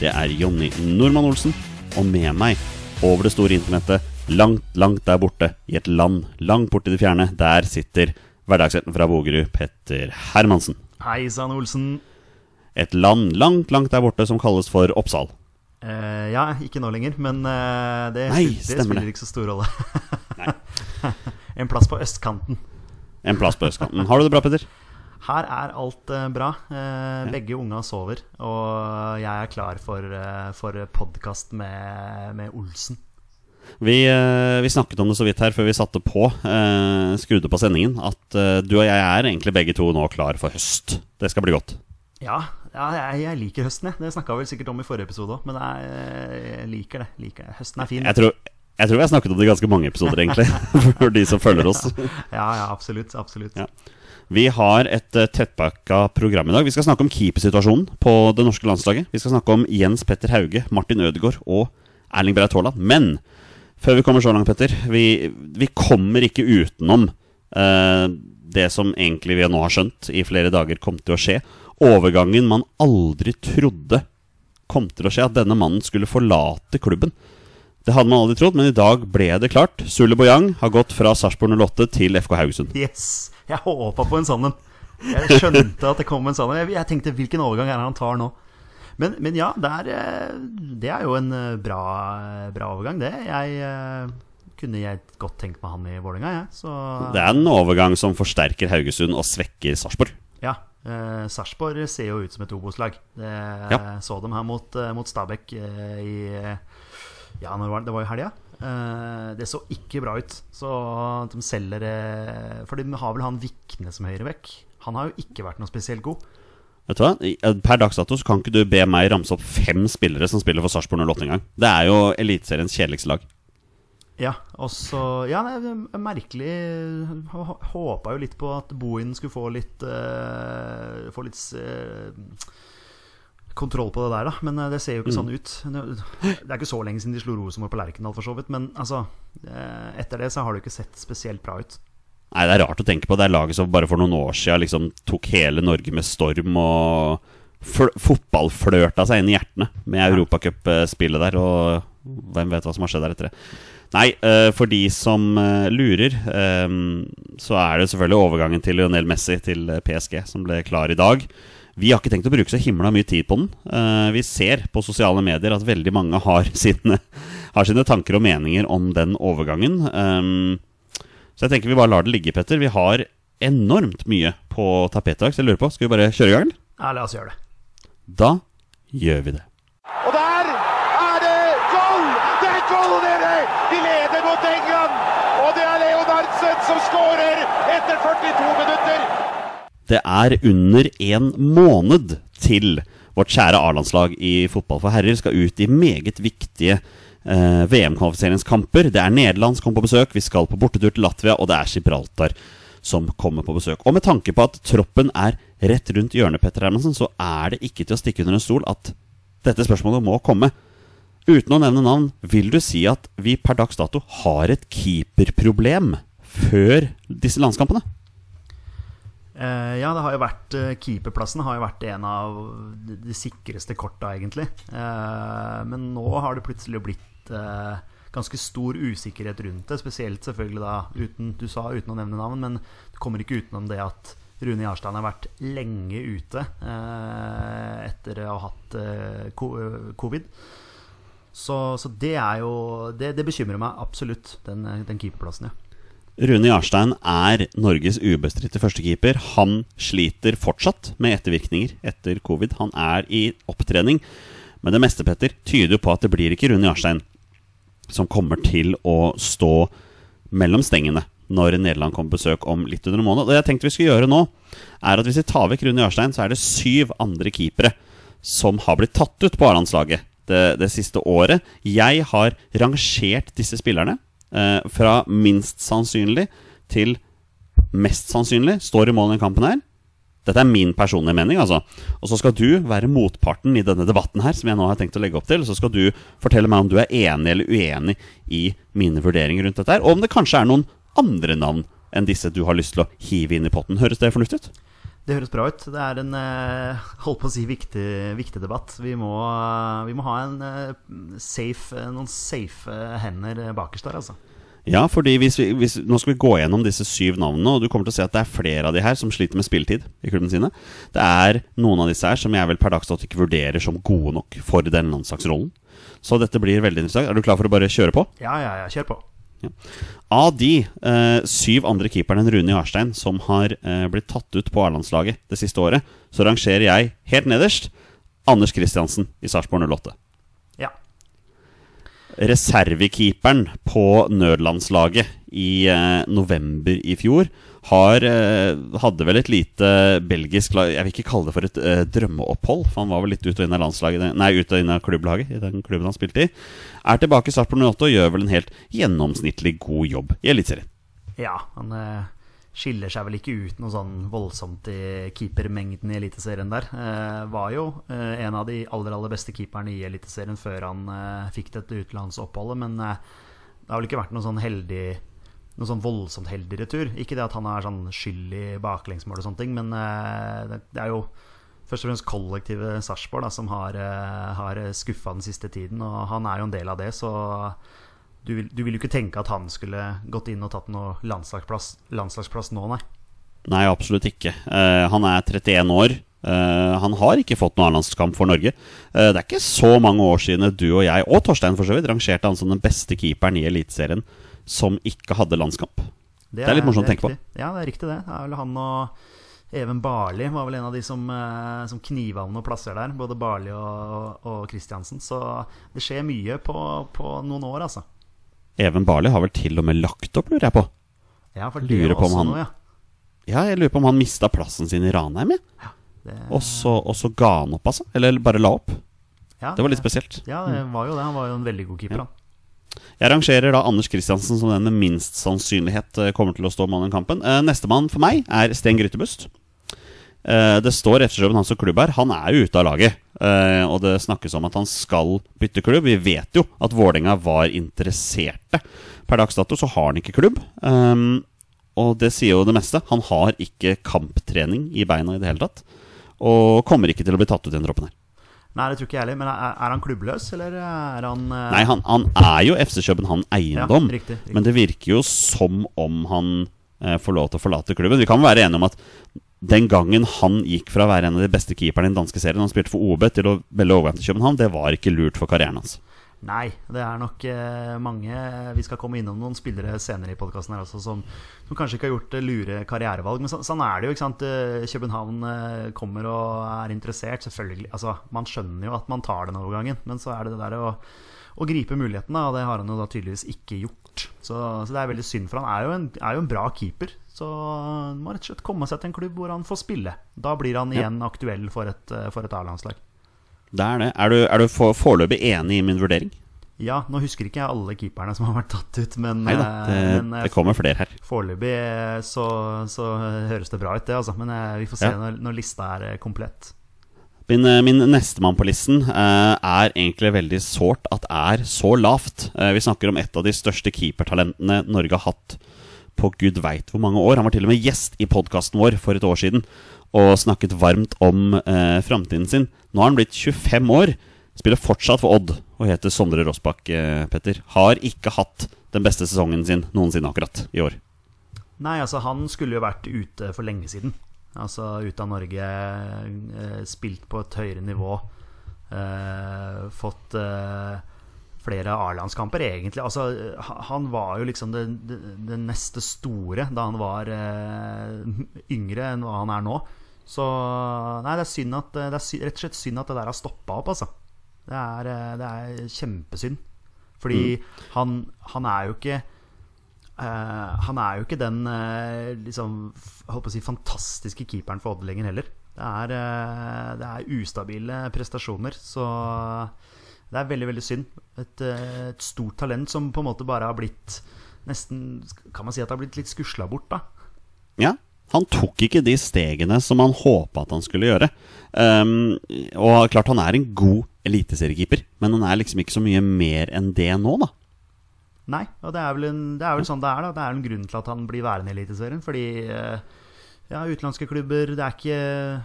det er Jonny Normann Olsen, og med meg over det store internettet, langt, langt der borte, i et land langt borte i det fjerne, der sitter hverdagshelten fra Bogerud, Petter Hermansen. Hei sann, Olsen. Et land langt, langt der borte som kalles for Oppsal. Uh, ja, ikke nå lenger, men uh, det, Nei, det spiller ikke så stor rolle. en plass på østkanten. En plass på østkanten. Har du det bra, Petter? Her er alt eh, bra. Eh, begge unga sover, og jeg er klar for, uh, for podkast med, med Olsen. Vi, eh, vi snakket om det så vidt her før vi satte på, eh, skrudde på sendingen, at eh, du og jeg er egentlig begge to nå klar for høst. Det skal bli godt. Ja, ja jeg, jeg liker høsten, jeg. Det snakka vi sikkert om i forrige episode òg, men jeg, jeg liker det. liker det Høsten er fin. Jeg tror, jeg tror vi har snakket om det i ganske mange episoder, egentlig. For de som følger oss. Ja, ja, absolutt. absolutt. Ja. Vi har et uh, tettpakka program i dag. Vi skal snakke om keepersituasjonen på det norske landslaget. Vi skal snakke om Jens Petter Hauge, Martin Ødegaard og Erling Breit Haaland. Men før vi kommer så langt, Petter, vi, vi kommer ikke utenom eh, det som egentlig vi nå har skjønt i flere dager kom til å skje. Overgangen man aldri trodde kom til å skje, at denne mannen skulle forlate klubben. Det hadde man aldri trodd, men i dag ble det klart. Sule Boyang har gått fra Sarpsborg 08 til FK Haugesund. Yes! Jeg håpa på en sånn en. Jeg skjønte at det kom en sånn en. Jeg, tenkte hvilken overgang er det han tar nå? Men, men ja, det er, eh, det er jo en eh, bra, bra overgang, det. Jeg eh, kunne jeg godt tenkt meg han i Vålerenga. Så Det er en overgang som forsterker Haugesund og svekker Sarpsborg. ja. Eh, Sarpsborg ser jo ut som et Obos-lag. Ja. Så dem her mot, eh, mot Stabæk eh, i eh, Ja, når var det? Det var jo helga. Eh, det så ikke bra ut. Så de selger eh, For de har vel han Vikne som høyrevekk. Han har jo ikke vært noe spesielt god. Vet du hva? Eh, Per dags dato så kan ikke du be meg ramse opp fem spillere som spiller for Sarpsborg 08 engang. Det er jo Eliteseriens kjedeligste lag. Ja, og så Ja, det er merkelig Håpa jo litt på at Bohin skulle få litt uh, Få litt eh, kontroll på det der, da. Men eh, det ser jo ikke sånn ut. Det er ikke så lenge siden de slo Rosenborg på Lerkendal, for så vidt. Men altså eh, Etter det så har det jo ikke sett spesielt bra ut. Nei, Det er rart å tenke på. Det er laget som bare for noen år siden liksom tok hele Norge med storm og fl- fotballflørta seg inn i hjertene med europacupspillet der. Og hvem vet hva som har skjedd der etter det. Nei, eh, for de som lurer, så er det selvfølgelig overgangen til Lionel Messi til PSG som ble klar i dag. Vi har ikke tenkt å bruke så himla mye tid på den. Eh, vi ser på sosiale medier at veldig mange har sine, har sine tanker og meninger om den overgangen. Eh, så jeg tenker vi bare lar det ligge, Petter. Vi har enormt mye på tapetet i dag, så jeg lurer på, skal vi bare kjøre i gang? eller? Ja, la oss gjøre det. Da gjør vi det. Og der er det goal! Det er goal, dere! De leder mot England! Og det er Leonardsen som skårer etter 42 minutter! Det er under en måned til vårt kjære A-landslag i fotball for herrer skal ut i meget viktige eh, VM-kvalifiseringskamper. Det er Nederland som kommer på besøk, vi skal på bortetur til Latvia, og det er Gibraltar som kommer på besøk. Og med tanke på at troppen er rett rundt hjørnet, Petter Hermansen, så er det ikke til å stikke under en stol at dette spørsmålet må komme. Uten å nevne navn, vil du si at vi per dags dato har et keeperproblem før disse landskampene? Eh, ja, det har jo vært eh, Keeperplassen har jo vært en av de, sikreste korta, egentlig. Eh, men nå har det plutselig blitt ganske stor usikkerhet rundt det. Spesielt selvfølgelig da, uten, du sa uten å nevne navn, men du kommer ikke utenom det at Rune Jarstein har vært lenge ute etter å ha hatt covid. Så, så det er jo Det, det bekymrer meg absolutt, den, den keeperplassen, ja. Rune Jarstein er Norges ubestridte førstekeeper. Han sliter fortsatt med ettervirkninger etter covid. Han er i opptrening. Men det meste Petter, tyder jo på at det blir ikke Rune Jarstein som kommer til å stå mellom stengene når Nederland kommer på besøk om litt under en måned. Det jeg tenkte vi skulle gjøre nå, er at hvis vi tar vekk Rune Jarstein, så er det syv andre keepere som har blitt tatt ut på A-landslaget det, det siste året. Jeg har rangert disse spillerne fra minst sannsynlig til mest sannsynlig står i mål i kampen her. Dette er min personlige mening, altså. Og så skal du være motparten i denne debatten her, som jeg nå har tenkt å legge opp til. Så skal du fortelle meg om du er enig eller uenig i mine vurderinger rundt dette her. Og om det kanskje er noen andre navn enn disse du har lyst til å hive inn i potten. Høres det fornuftig ut? Det høres bra ut. Det er en eh, holdt på å si viktig, viktig debatt. Vi må, vi må ha en eh, safe, noen safe hender bakerst der, altså. Ja, fordi hvis vi, hvis, Nå skal vi gå gjennom disse syv navnene, og du kommer til å se at det er flere av de her som sliter med spilletid i klubben sine. Det er noen av disse her som jeg vel per dags dato ikke vurderer som gode nok for den landslagsrollen. Så dette blir veldig interessant. Er du klar for å bare kjøre på? Ja, ja, ja. Kjør på. Ja. Av de eh, syv andre keeperne enn Rune Jarstein som har eh, blitt tatt ut på A-landslaget det siste året, så rangerer jeg helt nederst Anders Kristiansen i Sarpsborg 08. Ja. Reservekeeperen på nødlandslaget i eh, november i fjor har, eh, hadde vel et lite belgisk lag Jeg vil ikke kalle det for et uh, drømmeopphold, for han var vel litt ut og inn av landslaget Nei, ut og inn av klubblaget i den klubben han spilte i. Er tilbake i Sarpsborg 08 og gjør vel en helt gjennomsnittlig god jobb i Eliteserien. Ja, han uh, skiller seg vel ikke ut noe sånn voldsomt i keepermengden i Eliteserien der. Uh, var jo en av de aller, aller beste keeperne i Eliteserien før han fikk dette utenlandsoppholdet, men det har vel ikke vært noe sånn heldig noe sånn voldsomt heldig retur. Ikke det at han er sånn skyld i baklengsmål og sånne ting, men eh, det, er jo først og fremst kollektivet Sarpsborg som har, eh, har skuffa den siste tiden, og han er jo en del av det, så du vil, du vil jo ikke tenke at han skulle gått inn og tatt noe landslagsplass, landslagsplass nå, nei. Nei, absolutt ikke. Uh, han er 31 år. Uh, han har ikke fått noen A-landskamp for Norge. Uh, det er ikke så mange år siden du og jeg, og Torstein for så vidt, rangerte han som den beste keeperen i Eliteserien som ikke hadde landskamp. Det er litt morsomt å tenke på. Ja, det er riktig, det. Det er vel han og Even Barli var vel en av de som, eh, som kniva om noen plasser der. Både Barli og, og Kristiansen. Så det skjer mye på, på noen år, altså. Even Barli har vel til og med lagt opp, lurer jeg på. Ja, for Lurer det på om også han- noe, ja. Ja, jeg lurer på om han mista plassen sin i Ranheim, jeg. Det, Og så, ga han opp, altså. Eller bare la opp. ja, Det var litt spesielt. Ja, det var jo det. Han var jo en veldig god keeper, Ja. han. Jeg rangerer da Anders Kristiansen som den med minst sannsynlighet eh, kommer til å stå mannen i kampen. Eh, Nestemann for meg er Sten Grytebust. Eh, Det står ettersom hans som klubb her. Han er jo ute av laget. Og det snakkes om at han skal bytte klubb. Vi vet jo at Vålerenga var interesserte. Per dags dato så har han ikke klubb. Um, Og det sier jo det meste. Han har ikke kamptrening i beina i det hele tatt. Og kommer ikke til å bli tatt ut i den troppen her. Nei, det tror ikke jeg heller. Men er, er han klubbløs, eller er han uh... Nei, han, han er jo FC København eiendom. Ja, riktig, riktig. Men det virker jo som om han uh, får lov til å forlate klubben. Vi kan være enige om at den gangen han gikk fra å være en av de beste keeperne i den danske serien, han spilte for OB, til å velge overgang til København, det var ikke lurt for karrieren hans. Nei, det er nok eh, mange Vi skal komme innom noen spillere senere i podkasten her også som, som kanskje ikke har gjort eh, lure karrierevalg. Men så, sånn er det jo. ikke sant Eh, København kommer og er interessert. Selvfølgelig. Altså, man skjønner jo at man tar den overgangen, men så er det det der å, å gripe muligheten, da, og det har han jo da tydeligvis ikke gjort. Så, så det er veldig synd, for han er jo en, er jo en bra keeper. Så han må rett og slett komme seg til en klubb hvor han får spille. Da blir han igjen aktuell for et, for et A-landslag. Det er det. Er du, er du foreløpig enig i min vurdering? Ja, nå husker ikke jeg alle keeperne som har vært tatt ut, men, Neida, eh, det, men, eh, det kommer flere her. foreløpig eh, så, så høres det bra ut, det, altså. Men vi får se Ja. når, når lista er komplett. Min, min nestemann på listen er egentlig veldig sårt at er så lavt. Vi snakker om et av de største keepertalentene Norge har hatt på gud veit hvor mange år. Han var til og med gjest i podkasten vår for et år siden og snakket varmt om eh, framtiden sin. Nå har han blitt 25 år, spiller fortsatt for Odd og heter Sondre Rossbakk, eh, Petter. Har ikke hatt den beste sesongen sin noensinne akkurat i år. Nei, altså, han skulle jo vært ute for lenge siden. Altså ute av Norge, eh, spilt på et høyere nivå. Eh, fått, eh, flere A-landskamper, egentlig. Altså, han var jo liksom det, det, det neste store da han var eh, yngre enn hva han er nå. Så Nei, det er synd at Det er rett og slett synd at det der har stoppa opp, altså. Det er, eh, det er kjempesynd. Fordi han, han er jo ikke uh, han er jo ikke den uh, liksom, holdt på å si, fantastiske keeperen for Odd lenger heller. Det er, uh, det er ustabile prestasjoner, så det er veldig veldig synd. Et, et stort talent som på en måte bare har blitt Nesten Kan man si at det har blitt litt skusla bort, da. Ja, han tok ikke de stegene som han håpa at han skulle gjøre. Um, og klart han er en god eliteseriekeeper, men han er liksom ikke så mye mer enn det nå, da. Nei, og det er vel, en, det er vel sånn det er. da Det er en grunn til at han blir værende i Eliteserien. Fordi eh, ja, utenlandske klubber det er, ikke,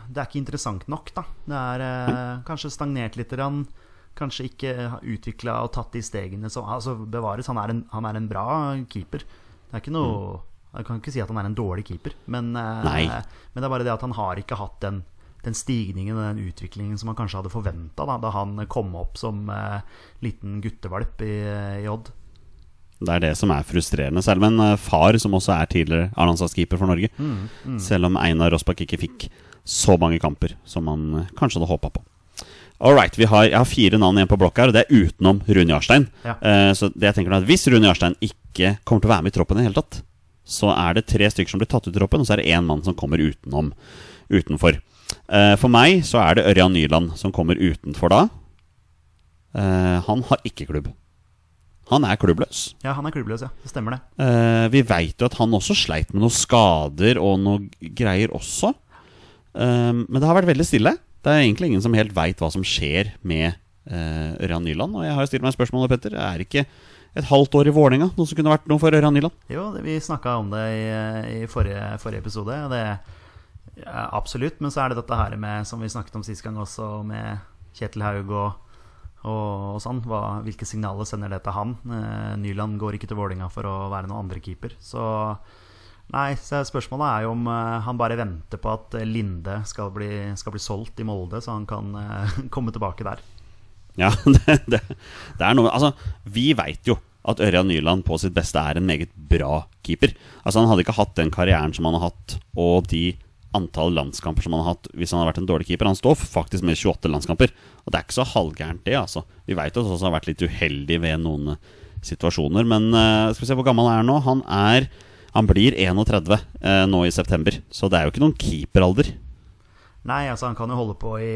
det er ikke interessant nok, da. Det er eh, kanskje stagnert litt. Grann. Kanskje ikke utvikla og tatt de stegene som Altså, bevares, han er en, han er en bra keeper. Det er ikke noe Jeg kan ikke si at han er en dårlig keeper, men, eh, men det er bare det at han har ikke hatt den den stigningen og den utviklingen som han kanskje hadde forventa da, da han kom opp som uh, liten guttevalp i, i Odd. Det er det som er frustrerende. Selv med en eh, far som også er tidligere A-landslagskeeper for Norge. Selv om Einar Rossbakk ikke fikk så mange kamper som han kanskje hadde håpa på. All right, vi har, Jeg har fire navn igjen på blokka her, og det er utenom Rune Jarstein. Ja. Uh, så det jeg tenker nå er at Hvis Rune Jarstein ikke kommer til å være med i troppen i det hele tatt, så er det tre stykker som blir tatt ut i troppen, og så er det én mann som kommer utenom, utenfor. Eh, for meg så er det Ørjan Nyland som kommer utenfor da. Eh, han har ikke klubb. Han er klubbløs. Ja, han er klubbløs, ja. Det stemmer, det. Eh, vi veit jo at han også sleit med noen skader og noe greier også. Men det har vært veldig stille. Det er egentlig ingen som helt veit hva som skjer med Ørjan Nyland. Og jeg har jo stilt meg spørsmålet, Petter. Er ikke et halvt år i Vålerenga noe som kunne vært noe for Ørjan Nyland? Jo, vi snakka om det i, i forrige, forrige episode. og Det, ja, absolutt. Men så er det dette her med, som vi snakket om sist gang også, med Kjetil Haug og, og, og sånn. Hva, hvilke signaler sender det til han? Eh, Nyland går ikke til Vålerenga for å være noen andre keeper. Så Nei, så spørsmålet er jo om eh, han bare venter på at Linde skal bli, skal bli solgt i Molde, så han kan eh, komme tilbake der. Ja, det, det, det er noe Altså, vi veit jo at Ørjan Nyland på sitt beste er en meget bra keeper. Altså Han hadde ikke hatt den karrieren som han har hatt, og de antall landskamper som han har hatt hvis han hadde vært en dårlig keeper. Han står faktisk med 28 landskamper, og det er ikke så halvgærent, det. altså Vi veit at han har vært litt uheldig ved noen eh, situasjoner, men uh, skal vi se hvor gammel han er nå. Han er Han blir 31 eh, nå i september, så det er jo ikke noen keeperalder. Nei, altså han kan jo holde på i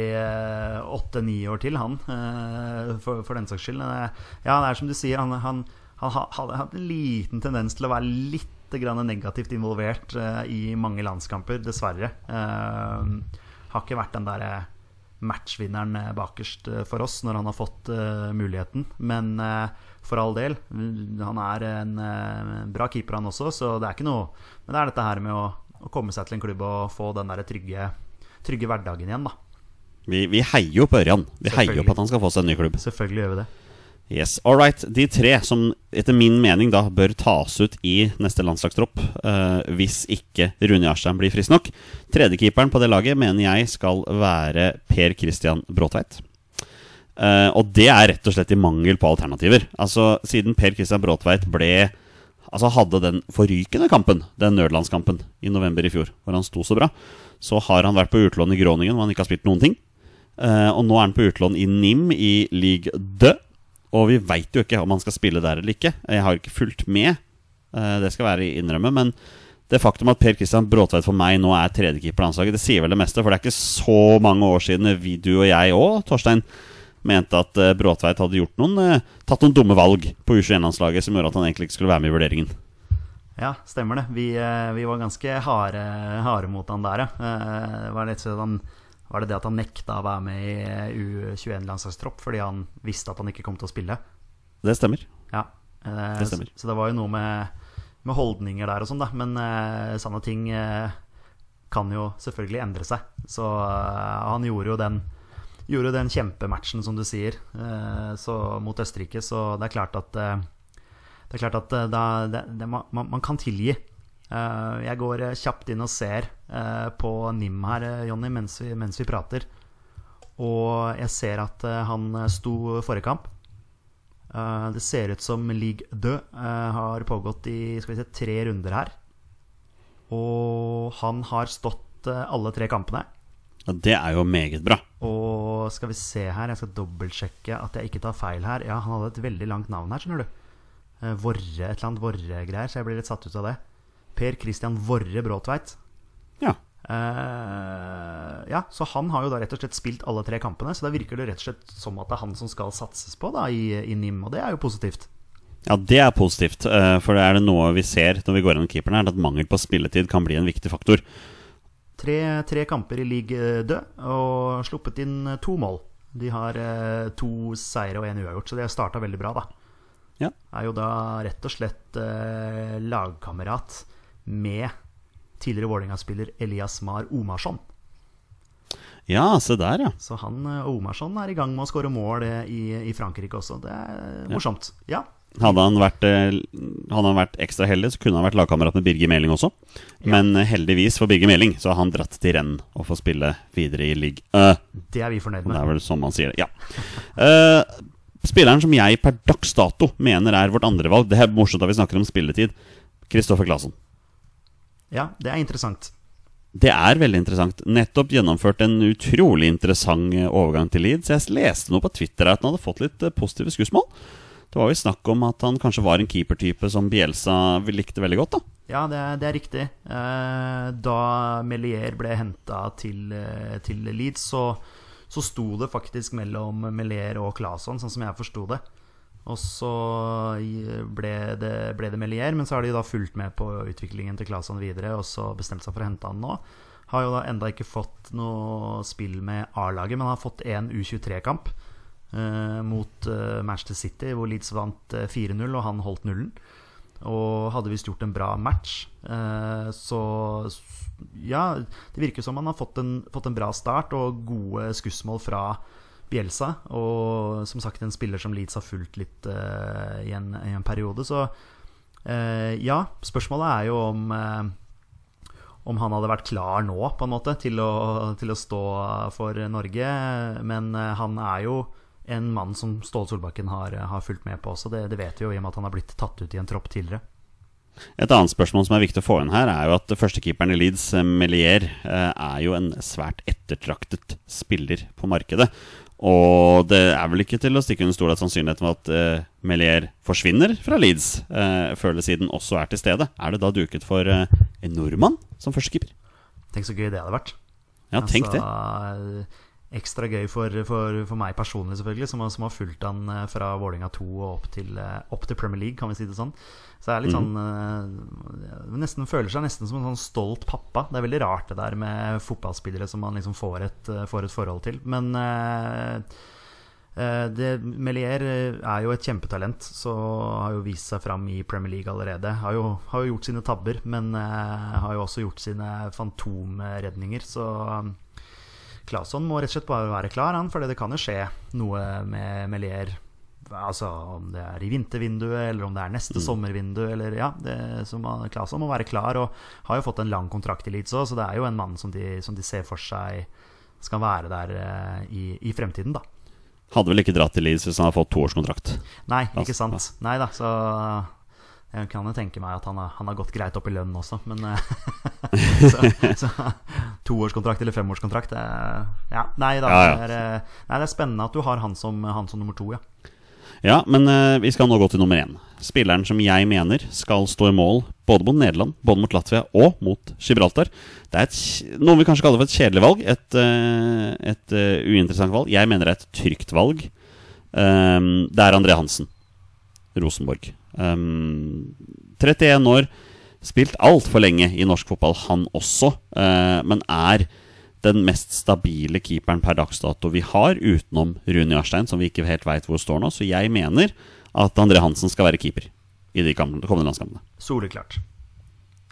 åtte-ni år til, han. eh, for, for den saks skyld. Eh, ja, det er som du sier, han, han, han hadde hatt en liten tendens til å være litt negativt involvert eh, i mange landskamper, dessverre. Eh, har ikke vært den derre matchvinneren eh, bakerst eh, for oss når han har fått eh, muligheten. Men eh, for all del, han er en eh, bra keeper, han også, så det er ikke noe Men det er dette her med å, å komme seg til en klubb og få den der trygge, trygge hverdagen igjen, da. Vi, vi heier jo på Ørjan. Vi heier jo på at han skal få seg en ny klubb. Selvfølgelig gjør vi det. Yes, all right. De tre som etter min mening da bør tas ut i neste landslagstropp uh, hvis ikke Rune Jarstein blir frisk nok. Tredjekeeperen på det laget mener jeg skal være Per Christian Bråtveit. Uh, og det er rett og slett i mangel på alternativer. Altså Siden Per Christian Bråtveit ble Altså hadde den forrykende kampen, den nødlandskampen, i november i fjor, hvor han sto så bra, så har han vært på utlån i Groningen, hvor han ikke har spilt noen ting. Uh, og nå er han på utlån i NIM i Ligue 2. Og vi veit jo ikke om han skal spille der eller ikke. Jeg har ikke fulgt med, uh, det skal være innrømme. Men det faktum at Per Kristian Bråtveit for meg nå er tredjekeeper på landslaget, det sier vel det meste. For det er ikke så mange år siden vi, du og jeg òg, Torstein, mente at uh, Bråtveit hadde gjort noen, uh, tatt noen dumme valg på U21-landslaget som gjorde at han egentlig ikke skulle være med i vurderingen. Ja, stemmer det. Vi, eh, vi var ganske harde, harde mot han der, ja. Var, sånn, han- var det det at han nekta å være med i U21-landslagstropp fordi han visste at han ikke kom til å spille? Det stemmer. Ja. Det stemmer. Så, så det var jo noe med, med holdninger der og sånn, da. Men uh, sånne ting uh, kan jo selvfølgelig endre seg. Så uh, han gjorde jo den Gjorde den kjempematchen, som du sier, eh, så, mot Østerrike. Så det er klart at eh, er klart at eh, da, det, det, man, man kan tilgi. Jeg går kjapt inn og ser på Nim her, Jonny, mens mens vi prater. Og jeg ser at han sto forrige kamp. Det ser ut som League 2 eh, har pågått i se, tre runder her. Og han har stått alle tre kampene. Ja, det er jo meget bra. Og skal vi se her, jeg skal dobbeltsjekke at jeg ikke tar feil her. Ja, han hadde et veldig langt navn her, skjønner du. Eh, Vorre, et eller annet Vorre-greier, så jeg blir litt satt ut av det. Per Christian Vorre Bråtveit. Ja. Uh, ja, så han har jo da rett og slett spilt alle tre kampene, så da virker det rett og slett som at det er han som skal satses på da i, i NIM, og det er jo positivt. Ja, det er positivt. For For er det noe vi ser når vi går gjennom keeperen, er det at mangel på spilletid kan bli en viktig faktor. Tre, tre kamper i league død og sluppet inn eh, to mål. De har eh, to seire og én uavgjort, så de har starta veldig bra, da. Ja. Er jo da rett og slett eh, lagkamerat med tidligere Vålerenga-spiller Elias Mar Omarsson. Ja, se der, ja. Så han og Omarsson er i gang med å skåre mål eh, i, i Frankrike også. Det er morsomt. Ja. Ja. Hadde han vært, eh, hadde han vært ekstra heldig, så kunne han vært lagkamerat med Birger Meling også. Men eh, heldigvis for Birger Meling så har han dratt til renn og får spille videre i league. Uh, Det er vi fornøyd det er vel sånn man sier det. Ja. Uh, spilleren som jeg per dags dato mener er vårt andre valg Det er morsomt da vi snakker om spilletid. Kristoffer Claesson. Ja, det er interessant. Det er veldig interessant. Nettopp gjennomført en utrolig interessant overgang til Leeds. Jeg leste noe på Twitter at han hadde fått litt positive skussmål. Det var jo snakk om at han kanskje var en keepertype som Bielsa likte veldig godt. da Ja, det det er riktig. Eh, da Melier ble henta til, eh, til Leeds, så, så sto det faktisk mellom Melier og Claesson, sånn som jeg forsto det. Og så ble det, ble det Melier, men så har de da fulgt med på utviklingen til Claesson videre, og så bestemt seg for å hente han nå. Har jo da enda ikke fått noe spill med A-laget, men har fått én U23-kamp eh, mot eh, Manchester City, hvor Leeds vant eh, 4-0, og han holdt nullen. Og hadde visst gjort en bra match. Eh, så ja, det virker som han har fått en, fått en bra start og gode skussmål fra Bielsa. Og som sagt en spiller som Leeds har fulgt litt eh, i, en, i en periode. Så eh, ja, spørsmålet er jo om eh, om han hadde vært klar nå på en måte til å, til å stå for Norge. Men eh, han er jo en mann som Ståle Solbakken har, har fulgt med på også. Det, det vet vi jo i og med at han har blitt tatt ut i en tropp tidligere. Et annet spørsmål som er viktig å få inn her, er jo at førstekeeperen i Leeds, eh, Melier, eh, er jo en svært ettertraktet spiller på markedet. Og det er vel ikke til å stikke under stol at sannsynligheten for at eh, Melier forsvinner fra Leeds eh, før eller siden også er til stede. Er det da duket for eh, en nordmann som førstekeeper? Tenk så gøy det hadde vært. Ja, tenk det. Ekstra gøy for, for, for meg personlig, selvfølgelig, som som har fulgt han eh, fra Vålerenga 2 og opp til, eh, opp til Premier League, kan vi si det sånn. Så det er litt Mhm. sånn mm. Nesten føler seg nesten som en sånn stolt pappa. Det er veldig rart det der med fotballspillere som man liksom får et, får et forhold til. Men eh, det, Melier er jo et kjempetalent, så har jo vist seg fram i Premier League allerede. Har jo, har jo gjort sine tabber, men har jo også gjort sine fantomredninger. Så Claesson må rett og slett bare være klar, han, for det kan jo skje noe med Melier. Altså Om det er i vintervinduet, eller om det er neste sommervindu. Eller, ja, det, man- Claesson må være klar, og har jo fått en lang kontrakt i Leeds òg, så det er jo en mann som de, som de ser for seg skal være der eh, i, i fremtiden, da. Hadde vel ikke dratt til Leeds hvis han hadde fått toårskontrakt. Nei, ikke Altså, sant. Nei da, så jeg kan jo tenke meg at han har, han har gått greit opp i lønn også, men eh, så, så Toårskontrakt eller femårskontrakt ja, Nei da. Ja, ja. Det, er, eh, nei, det er spennende at du har han som, han som nummer to, ja. Ja, men uh, vi skal nå gå til nummer én. Spilleren som jeg mener skal stå i mål både mot Nederland, både mot Latvia og mot Gibraltar. Det er et, noe vi kanskje kaller for et kjedelig valg. Et, uh, et uh, uinteressant valg. Jeg mener det er et trygt valg. Um, det er André Hansen. Rosenborg. Um, 31 år. Spilt altfor lenge i norsk fotball, han også. uh, men er den mest stabile keeperen per dags dato vi har, utenom Rune Jarstein, som vi ikke helt veit hvor står nå. Så jeg mener at André Hansen skal være keeper i de kommende landskampene. Soleklart.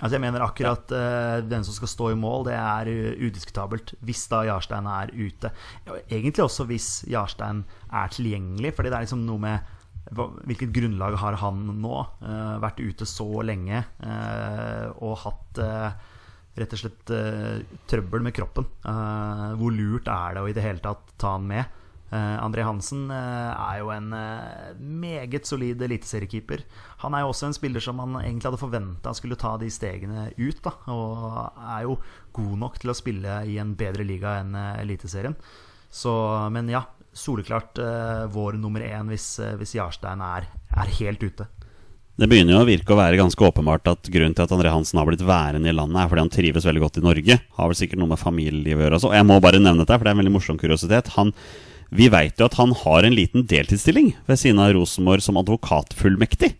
Altså jeg mener akkurat uh, den som skal stå i mål, det er udiskutabelt. Hvis da Jarstein er ute. Egentlig også hvis Jarstein er tilgjengelig, fordi det er liksom noe med Hvilket grunnlag har han nå? Eh, vært ute så lenge eh, og hatt eh, rett og slett trøbbel med kroppen. Hvor lurt er det å i det hele tatt ta han med? André Hansen er jo en meget solid eliteseriekeeper. Han er jo også en spiller som man egentlig hadde forventa skulle ta de stegene ut. Da, og er jo god nok til å spille i en bedre liga enn Eliteserien. Så, men ja, soleklart eh, vår nummer én hvis, eh, hvis Jarstein er, er helt ute. Det begynner jo å virke å være ganske åpenbart at grunnen til at André Hansen har blitt værende i landet, er fordi han trives veldig godt i Norge. Har vel sikkert noe med familielivet å gjøre. Og jeg må bare nevne dette, for det er en veldig morsom kuriositet. Han, vi veit jo at han har en liten deltidsstilling ved siden av Rosenborg som advokatfullmektig.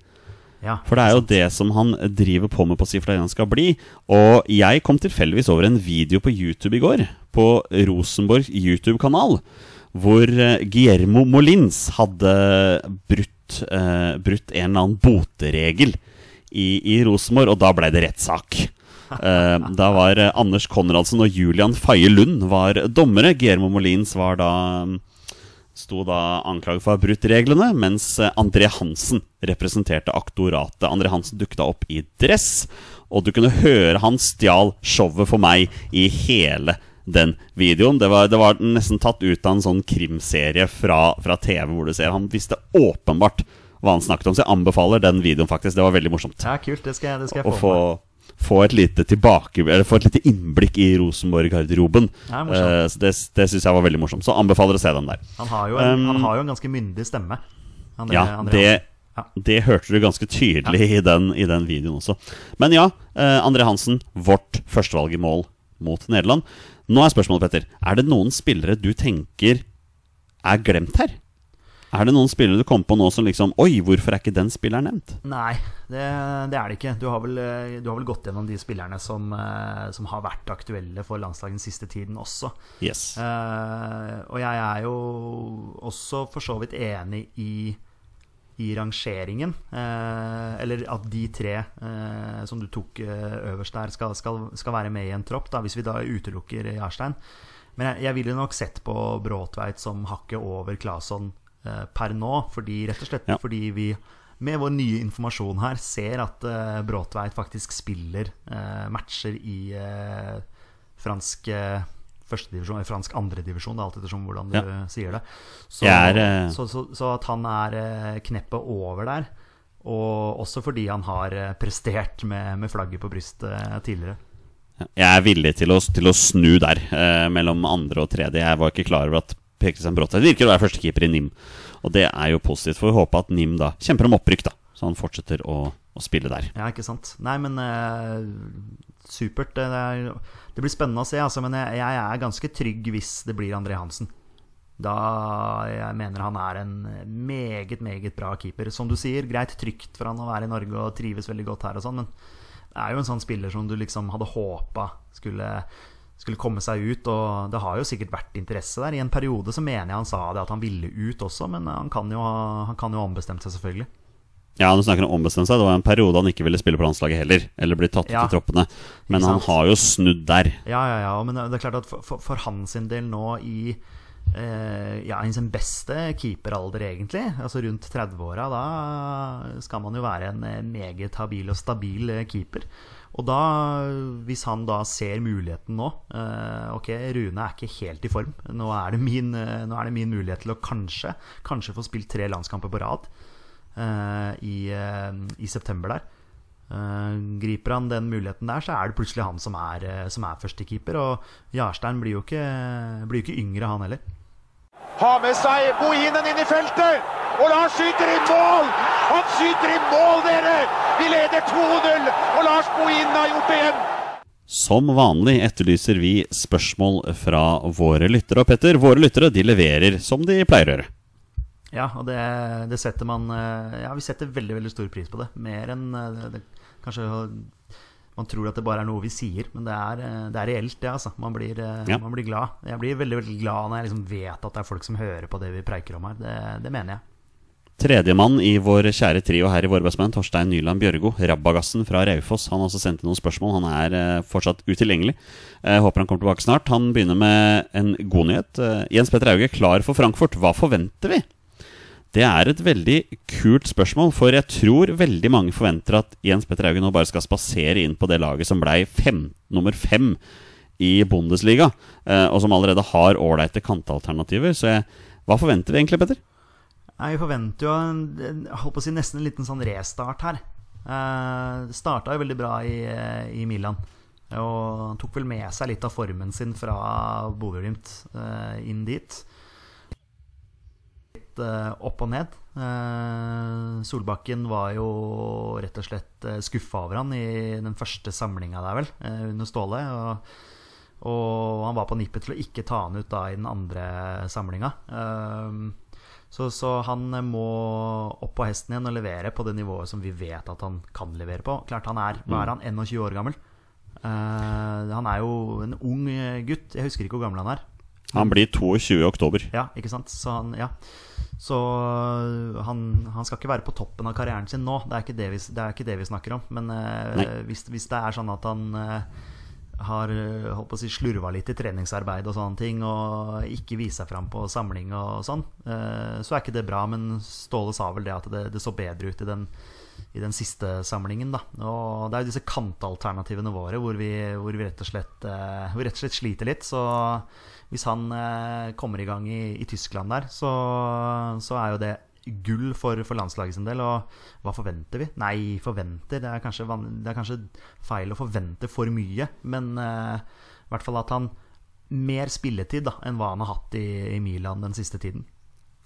Ja, For det er jo det som han driver på med på si fordi han skal bli. Og jeg kom tilfeldigvis over en video på YouTube i går, på Rosenborg YouTube-kanal, hvor eh, Guillermo Molins hadde brutt, eh, brutt en eller annen boteregel i, i Rosenborg, og da ble det rettssak. Eh, da var eh, Anders Konradsen og Julian Faye Lund var dommere. Guillermo Molins var da sto da anklaget for å ha brutt reglene, mens eh, André Hansen representerte aktoratet. André Hansen dukta opp i dress, og du kunne høre han stjal showet for meg i hele den videoen. Det var, det var nesten tatt ut av en sånn krimserie fra, fra TV, hvor du ser han visste åpenbart hva han snakket om. Så jeg anbefaler den videoen, faktisk. Det var veldig morsomt. Ja, kult. Det skal, det skal jeg få, få få et lite tilbake Eller få et lite innblikk i Rosenborg-garderoben. Ja, så det det syns jeg var veldig morsomt. Så anbefaler å se den der. Han har jo en, Um, har jo en ganske myndig stemme. André- Ja, André det, Ja. det hørte du ganske tydelig i, den, i den videoen også. Men ja, uh, André Hansen, vårt førstevalg i mål mot Nederland. Nå er spørsmålet, Petter, er det noen spillere du tenker er glemt her? Er det noen spillere du kom på nå som liksom Oi, hvorfor er ikke den spilleren nevnt? Nei, det, det er det ikke. Du har, vel, du har vel gått gjennom de spillerne som, eh, som har vært aktuelle for landslaget den siste tiden også. Yes. Uh, og jeg er jo også for så vidt enig i, i rangeringen. Eh, eller at de tre eh, som du tok eh, øverst der, skal, skal, skal være med i en tropp, da, hvis vi da utelukker Jarstein. Men jeg, jeg ville nok sett på Bråtveit som hakket over Claesson per nå, fordi, rett og slett Ja. fordi vi med vår nye informasjon her ser at uh, Bråtveit faktisk spiller eh, matcher i eh, fransk uh, førstedivisjon, eller fransk andredivisjon, alt ettersom hvordan du Ja. sier det. Så, er, eh, så, så, så at han er eh, kneppet over der, og også fordi han har eh, prestert med, med flagget på brystet eh, tidligere. Jeg er villig til å, til å snu der, eh, mellom andre og tredje. Jeg var ikke klar over at Per Kristian Bråtveit virker å være førstekeeper i NIM. Og det er jo positivt, for vi håper at NIM da kjemper om opprykk, da. Så han fortsetter å, å spille der. Ja, ikke sant. Nei, men eh, supert. Det, er, det blir spennende å se, altså, men jeg, jeg er ganske trygg hvis det blir André Hansen. Da jeg mener han er en meget, meget bra keeper. Som du sier, greit trygt for han å være i Norge og trives veldig godt her og sånn, men det er jo en sånn spiller som du liksom hadde håpa skulle, skulle komme seg ut, og det har jo sikkert vært interesse der. I en periode så mener jeg han sa det at han ville ut også, men han kan jo ha, han kan jo ha ombestemt seg, selvfølgelig. Ja, du snakker om ombestemt seg. Det var en periode han ikke ville spille på landslaget heller. Eller bli tatt Ja. i troppene. Men han har jo snudd der. Ja, ja, ja, men det er klart at for, for, for hans del nå i eh, ja, i sin beste keeperalder, egentlig, altså rundt 30-åra, da skal man jo være en eh, meget habil og stabil eh, keeper. Og da, hvis han da ser muligheten nå eh, Ok, Rune er ikke helt i form. Nå er det min, eh, nå er det min mulighet til å kanskje, kanskje få spilt tre landskamper på rad i, eh, i september der. Eh, griper han den muligheten der, så er det plutselig han som er, eh, som er førstekeeper. Og Jarstein blir jo ikke, blir ikke yngre, han heller. Har med seg Bohinen inn i feltet. Og Lars skyter i mål! Han skyter i mål, dere! Vi leder 2-0, og Lars Bohinen har gjort det igjen. Som vanlig etterlyser vi spørsmål fra våre lyttere. Og Petter, våre lyttere de leverer som de pleier å gjøre. Ja, og det, det setter man eh, Ja, vi setter veldig, veldig stor pris på det. Mer enn eh, det, Kanskje man tror at det bare er noe vi sier, men det er, eh, det er reelt, det, altså. Man blir, Ja. man blir glad. Jeg blir veldig, veldig glad når jeg liksom vet at det er folk som hører på det vi preiker om her. Det, det mener jeg. Tredjemann i vår kjære trio her i Vårbergsmenn, Torstein Nyland Bjørgo, Rabagassen fra Raufoss, han har også sendt inn noen spørsmål. Han er eh, fortsatt utilgjengelig. Jeg håper han kommer tilbake snart. Han begynner med en god nyhet. Jens Petter Hauge, klar for Frankfurt. Hva forventer vi? Det er et veldig kult spørsmål, for jeg tror veldig mange forventer at Jens Petter Hauge nå bare skal spasere inn på det laget som blei fem, nummer fem i Bundesliga, eh, og som allerede har ålreite kantalternativer. Så jeg, Hva forventer vi egentlig, Petter? Vi forventer jo en, jeg si nesten en liten sånn restart her. Uh, det starta jo veldig bra i, eh, i Milan. Og tok vel med seg litt av formen sin fra Bodø-Glimt uh, inn dit. Litt eh, opp og ned. Eh, Solbakken var jo rett og slett eh, skuffa over han i den første samlinga der, vel, under Ståle. Og, og han var på nippet til å ikke ta han ut da i den andre samlinga. Så, så han må opp på hesten igjen og levere på det nivået som vi vet at han kan levere på. Klart han er, Hva er han, 21 år gammel? Han er jo en ung gutt. Jeg husker ikke hvor gammel han er. Han blir 22 i oktober. Ja, ikke sant? Så han, ja. Så han, han skal ikke være på toppen av karrieren sin nå. Det er ikke det vi, det er ikke det vi snakker om. Men eh, hvis, hvis det er sånn at han eh, har holdt på å si, slurva litt i treningsarbeid og sånne ting, og ikke vist seg fram på samling og sånn, eh, så er ikke det bra. Men Ståle sa vel det at det, det så bedre ut i den, i den siste samlingen. Da. Og det er jo disse kantalternativene våre hvor vi, hvor vi, rett, og slett, rett og slett sliter litt. Så hvis han eh, kommer i gang i, i Tyskland der, så, så er jo det gull for, for landslaget sin del. Og hva forventer vi? Nei, forventer Det er kanskje, det er kanskje feil å forvente for mye. Men eh, i hvert fall at han mer spilletid da, enn hva han har hatt i, i Milan den siste tiden.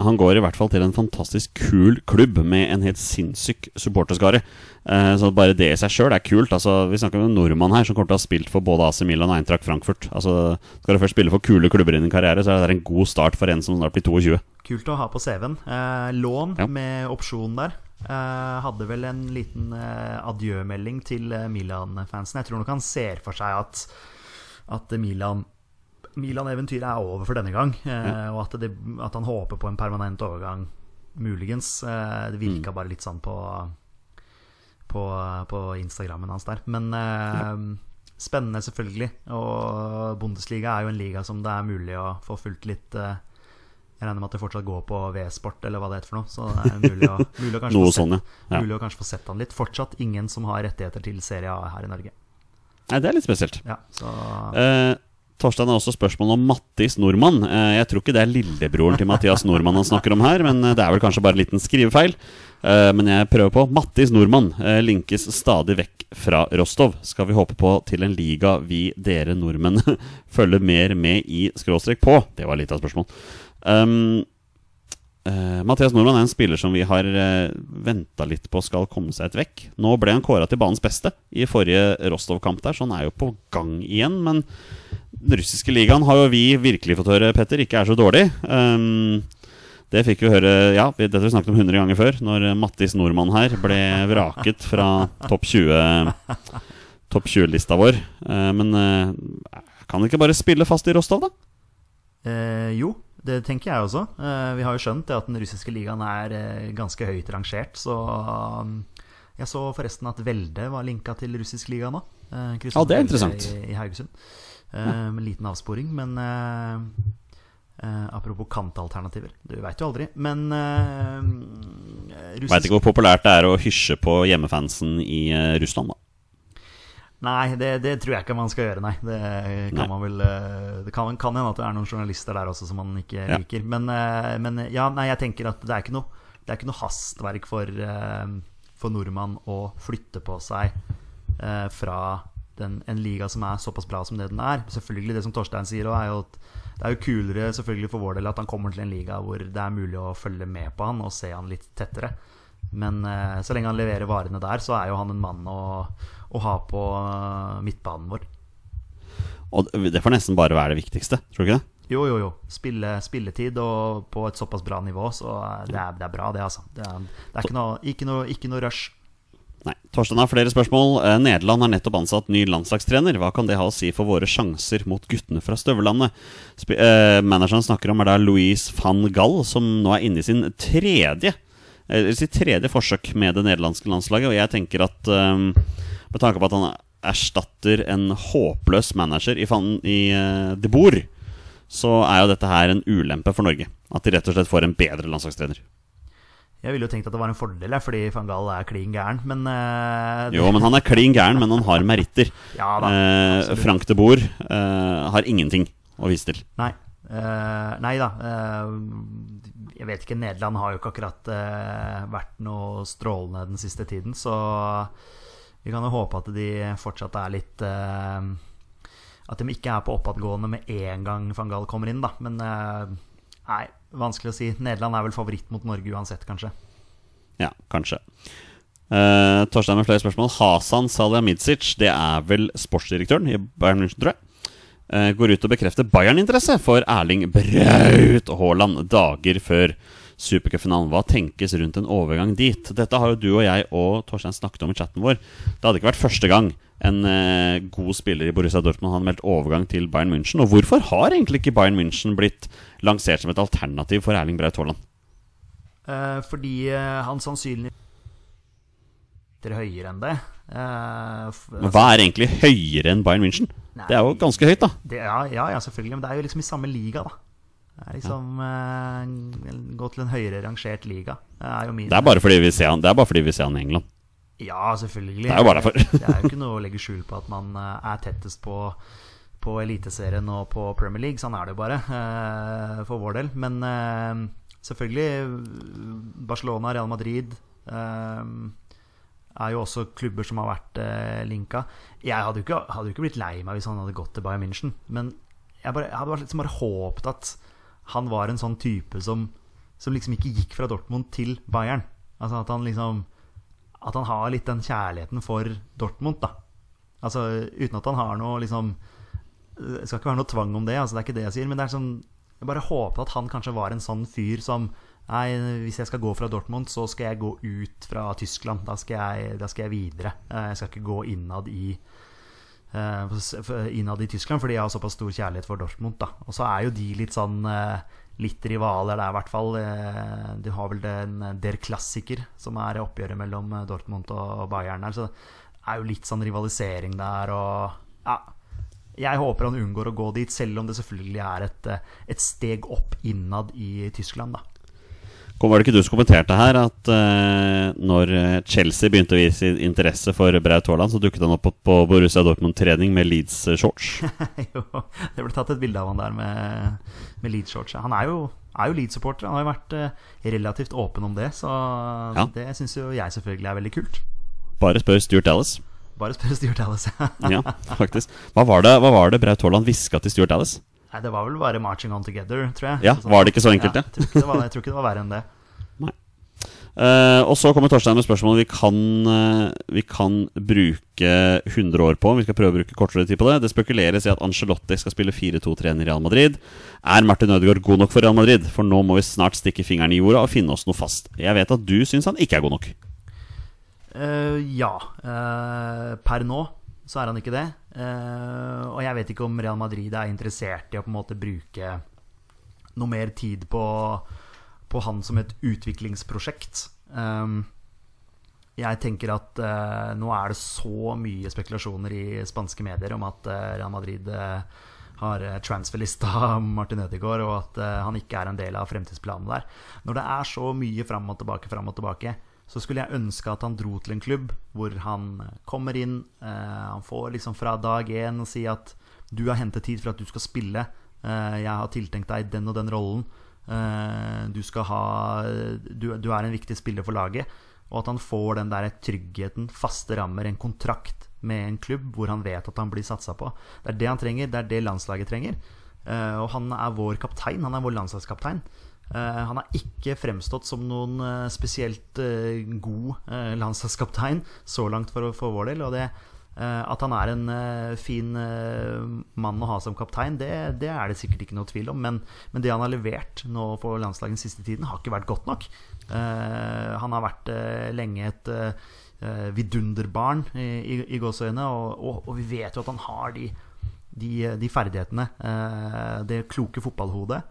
Han går i hvert fall til en fantastisk kul klubb med en helt sinnssyk supporterskare. Eh, så bare det i seg sjøl er kult. Altså, vi snakker om en nordmann her som kommer til å ha spilt for både AC Milan og Eintracht Frankfurt. Altså, skal du først spille for kule klubber i din karriere, så er det en god start for en som snart blir 22. Kult å ha på CV-en. Eh, lån Ja. med opsjon der. Eh, hadde vel en liten adjømelding til Milan-fansen. Jeg tror nok han ser for seg at, at Milan Milan-eventyret er over for denne gang. Eh, Og at, det, at han håper på en permanent overgang, muligens. Eh, det virka bare litt sånn på, på, på Instagrammen hans der. Men eh, spennende, selvfølgelig. Og Bundesliga er jo en liga som det er mulig å få fulgt litt eh, Jeg regner med at det fortsatt går på V-sport, eller hva det heter for noe. Så det er mulig å, mulig å, kanskje, få sett, sånn. Ja. mulig å kanskje få sett han litt. Fortsatt ingen som har rettigheter til Serie A her i Norge. Nei, det er litt spesielt. Ja, så Eh, Torstein har også spørsmål om Mattis Nordmann. Eh, jeg tror ikke det er lillebroren til Mathias Nordmann han snakker om her, men eh, det er vel kanskje bare en liten skrivefeil. Eh, men jeg prøver på. Mattis Nordmann linkes stadig vekk fra Rostov. Skal vi håpe på til en liga vi dere nordmenn følger mer med i skråstrek på? Det var litt av spørsmålet spørsmål. Um, Uh, Mathias Nordmann er en spiller som vi har uh, venta litt på skal komme seg et vekk. Nå ble han kåra til banens beste i forrige Rostov-kamp der, så han er jo på gang igjen. Men den russiske ligaen har jo vi virkelig fått høre, Petter, ikke er så dårlig. Um, det fikk vi høre Ja, dette har vi snakket om 100 ganger før, når Mattis Nordmann her ble vraket fra topp 20 Topp 20-lista vår. Uh, men uh, kan det ikke bare spille fast i Rostov, da? Eh, jo, det tenker jeg også. Eh, vi har jo skjønt det at den russiske ligaen er eh, ganske høyt rangert. Så um, jeg så forresten at Velde var linka til russisk liga nå. Eh, Ja, det er interessant. I, i Haugesund. Eh, Med en liten avsporing, men eh, eh, Apropos kantalternativer. Du veit jo aldri. Men eh, russisk Veit ikke hvor populært det er å hysje på hjemmefansen i eh, Russland, da. Nei, det, det tror jeg ikke man skal gjøre, nei. Det kan Nei. man vel Det kan, kan hende at det er noen journalister der også som man ikke Ja. liker. Men, men ja, nei, jeg tenker at det er ikke noe, det er ikke noe hastverk for, for nordmann å flytte på seg eh, fra den, en liga som er såpass bra som det den er. Selvfølgelig, det som Torstein sier er jo at det er jo kulere selvfølgelig for vår del at han kommer til en liga hvor det er mulig å følge med på han og se han litt tettere. Men eh, så lenge han leverer varene der, så er jo han en mann å, å ha på eh, midtbanen vår. Og det får nesten bare være det viktigste, tror du ikke det? Jo, jo, jo. Spille, spilletid og på et såpass bra nivå, så det er, det er bra, det, altså. Det er, det er ikke, noe, ikke, noe, ikke noe rush. Torstein har flere spørsmål. Eh, Nederland har nettopp ansatt ny landslagstrener. Hva kan det ha å si for våre sjanser mot guttene fra støvlandet? Sp eh, manageren snakker om er da Louise van Gall, som nå er inne i sin tredje eh, sitt tredje forsøk med det nederlandske landslaget. Og jeg tenker at eh, med tanke på at han erstatter en håpløs manager i, fan, i eh, De Boer, så er jo dette her en ulempe for Norge. At de rett og slett får en bedre landslagstrener. Jeg ville jo tenkt at det var en fordel, fordi van Gaal er klin gæren, men uh, Jo, men han er klin gæren, men han har meritter. Ja da, uh. Frank de Boer uh, har ingenting å vise til. Nei, nei da. jeg vet ikke, Nederland har jo ikke akkurat vært noe strålende den siste tiden, så vi kan jo håpe at de fortsatt er litt At de ikke er på oppadgående med en gang van Gaal kommer inn, da. Men nei, vanskelig å si. Nederland er vel favoritt mot Norge uansett, kanskje. Ja, kanskje. Uh, Torstein med flere spørsmål. Hasan Salihamidzic, det er vel sportsdirektøren i Bayern München, tror jeg. Uh, går ut og bekrefter Bayern-interesse for Erling Braut Haaland dager før supercupfinalen. Hva tenkes rundt en overgang dit? Dette har jo du og jeg og Torstein snakket om i chatten vår. Det hadde ikke vært første gang en eh, god spiller i Borussia Dortmund hadde meldt overgang til Bayern München. Og hvorfor har egentlig ikke Bayern München blitt lansert som et alternativ for Erling Braut Haaland? Eh, fordi eh, han sannsynlig er høyere enn det. Eh, Men hva er egentlig høyere enn Bayern München? Nei. Det er jo ganske høyt, da. Det, ja, ja, ja, selvfølgelig. Men det er jo liksom i samme liga, da. Er liksom eh, Gå til en høyere rangert liga. Det er min Det er bare fordi vi ser han, det er bare fordi vi ser han i England. Ja, selvfølgelig. Det er jo bare derfor. det er jo ikke noe å legge skjul på at man eh, er tettest på, på Eliteserien og på Premier League. Sånn er det jo bare, eh, for vår del. Men selvfølgelig Barcelona, Real Madrid er jo også klubber som har vært linka. Jeg hadde jo, ikke, hadde jo ikke blitt lei meg hvis han hadde gått til Bayern München. Men jeg, bare, jeg hadde bare, liksom bare håpet at han var en sånn type som, som liksom ikke gikk fra Dortmund til Bayern. Altså at han liksom At han har litt den kjærligheten for Dortmund, da. Altså uten at han har noe liksom Det skal ikke være noe tvang om det, altså det er ikke det jeg sier. Men det er sånn Jeg bare håpet at han kanskje var en sånn fyr som Nei, hvis jeg skal gå fra Dortmund, så skal jeg gå ut fra Tyskland. Da skal jeg, da skal jeg videre. Eh, Jeg skal ikke gå innad i innad i Tyskland, fordi jeg har såpass stor kjærlighet for Dortmund. Da. Og så er jo de litt sånn eh, litt rivaler der, i hvert fall. De Du har vel den Der Klassiker, som er oppgjøret mellom eh, Dortmund og Bayern der. Så det er jo litt sånn rivalisering der, og ja. Jeg håper han unngår å gå dit, selv om det selvfølgelig er et, eh, et steg opp innad i Tyskland, da. Kom, var det ikke du som kommenterte her at uh, når eh, Chelsea begynte å vise interesse for Braut Haaland, så dukket han opp på, på Borussia Dortmund-trening med Leeds-shorts? jo, det ble tatt et bilde av han der med, med Leeds-shorts. Han er jo, er jo Leeds-supporter. Han har jo vært uh, relativt åpen om det, så Ja. det syns jo jeg selvfølgelig er veldig kult. Bare spør Stuart Dallas. Bare spør Stuart Dallas. Ja, faktisk. Hva var det, hva var det Braut Haaland hviska til Stuart Dallas? Nei, det var vel bare 'marching on together', tror jeg. Ja, Så- var det ikke så enkelt, ja? Jeg tror ikke det var, jeg tror ikke det var verre enn det. Eh, og så kommer Torstein med spørsmålet vi kan, eh, vi kan bruke 100 år på. Vi skal prøve å bruke kortere tid på det. Det spekuleres i at Angelotti skal spille 4-2-3 i Real Madrid. Er Martin Ødegaard god nok for Real Madrid? For nå må vi snart stikke fingeren i jorda og finne oss noe fast. Jeg vet at du syns han ikke er god nok. Uh, ja. per nå så er han ikke det. Eh, og jeg vet ikke om Real Madrid er interessert i å på en måte bruke noe mer tid på, på han som et utviklingsprosjekt. Um, jeg tenker at eh, nå er det så mye spekulasjoner i spanske medier om at eh, Real Madrid har transferlista Martin Ødegaard, og at han ikke er en del av fremtidsplanen der. Når det er så mye fram og tilbake, fram og tilbake, så skulle jeg ønske at han dro til en klubb hvor han kommer inn, eh, han får liksom fra dag én si at du har hentet tid for at du skal spille, eh, jeg har tiltenkt deg den og den rollen, eh, du ha du, du er en viktig spiller for laget. Og at han får den der tryggheten, faste rammer, en kontrakt med en klubb hvor han vet at han blir satsa på. Det er det han trenger, det er det landslaget trenger. Eh, og han er vår kaptein, han er vår landslagskaptein. Eh, han har ikke fremstått som noen eh, spesielt eh, god landslagskaptein så langt for, for vår del. Og det, at han er en fin mann å ha som kaptein, det, det er det sikkert ikke noe tvil om. Men, men det han har levert nå på landslaget den siste tiden, har ikke vært godt nok. Han har vært lenge et vidunderbarn i, i, i gåseøyne, og, og, og vi vet jo at han har de, de, de ferdighetene. det kloke fotballhodet.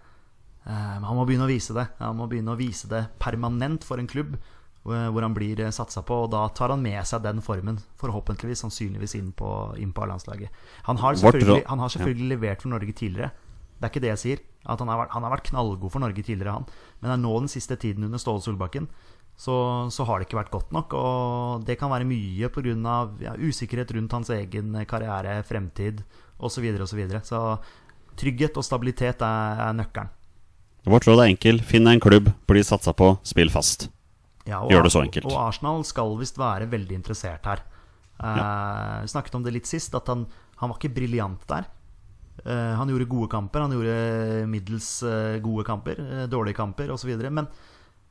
Eh, han må begynne å vise det. Han må begynne å vise det permanent for en klubb hvor hvor han blir satsa på. Og da tar han med seg den formen, forhåpentligvis, sannsynligvis, inn på, inn på A-landslaget. Han har selvfølgelig, han har selvfølgelig levert for Norge tidligere. Det er ikke det jeg sier. At han har vært, han har vært knallgod for Norge tidligere, han. Men er nå den siste tiden under Ståle Solbakken så, så har det ikke vært godt nok. Og det kan være mye pga. Ja, usikkerhet rundt hans egen karriere, fremtid osv. osv. Så, videre, og så, videre. så Trygghet og stabilitet er, er nøkkelen. Vårt råd er enkel. Finn deg en klubb, bli satsa på, spill fast. Ja, og, Gjør det så enkelt. Og Arsenal skal visst være veldig interessert her. Eh, vi snakket om det litt sist, at han, han var ikke briljant der. Eh, han gjorde gode kamper, han gjorde middels eh, gode kamper, eh, dårlige kamper osv. Men,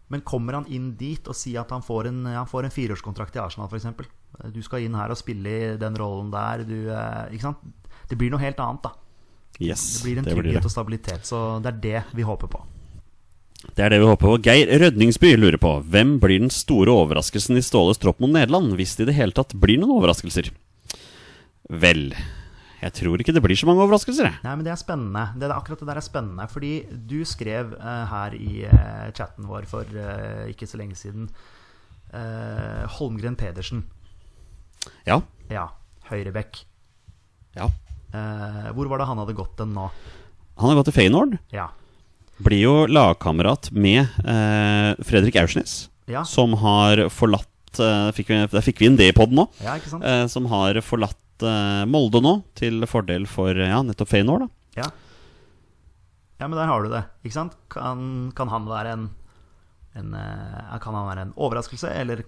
men kommer han inn dit og sier at han får en, han får en fireårskontrakt i Arsenal f.eks. Du skal inn her og spille i den rollen der. Du, eh, ikke sant? Det blir noe helt annet, da. Yes, Det blir en det blir trygghet det. og stabilitet. Så det er det vi håper på. Det er det vi håper på. Geir Rødningsby lurer på hvem blir den store overraskelsen i Ståles tropp mot Nederland, hvis det i det hele tatt blir noen overraskelser? Vel, jeg tror ikke det blir så mange overraskelser, jeg. Nei, men det er spennende. Det er akkurat det der er spennende. Fordi du skrev uh, her i uh, chatten vår for uh, ikke så lenge siden Holmgren Pedersen. Ja. Ja. Høyrebekk. ja. Eh, hvor var det han hadde gått den nå? Han har gått til Feyenoord. Ja. Blir jo lagkamerat med eh, Fredrik Aursnes, Ja. som har forlatt eh, fikk vi, Der fikk vi inn det i poden nå. ja? Eh, som har forlatt eh, Molde nå, til fordel for ja, nettopp Feyenoord. Ja. ja, men der har du det. Ikke sant? Kan, kan han være en, en eh, Kan han være en overraskelse, eller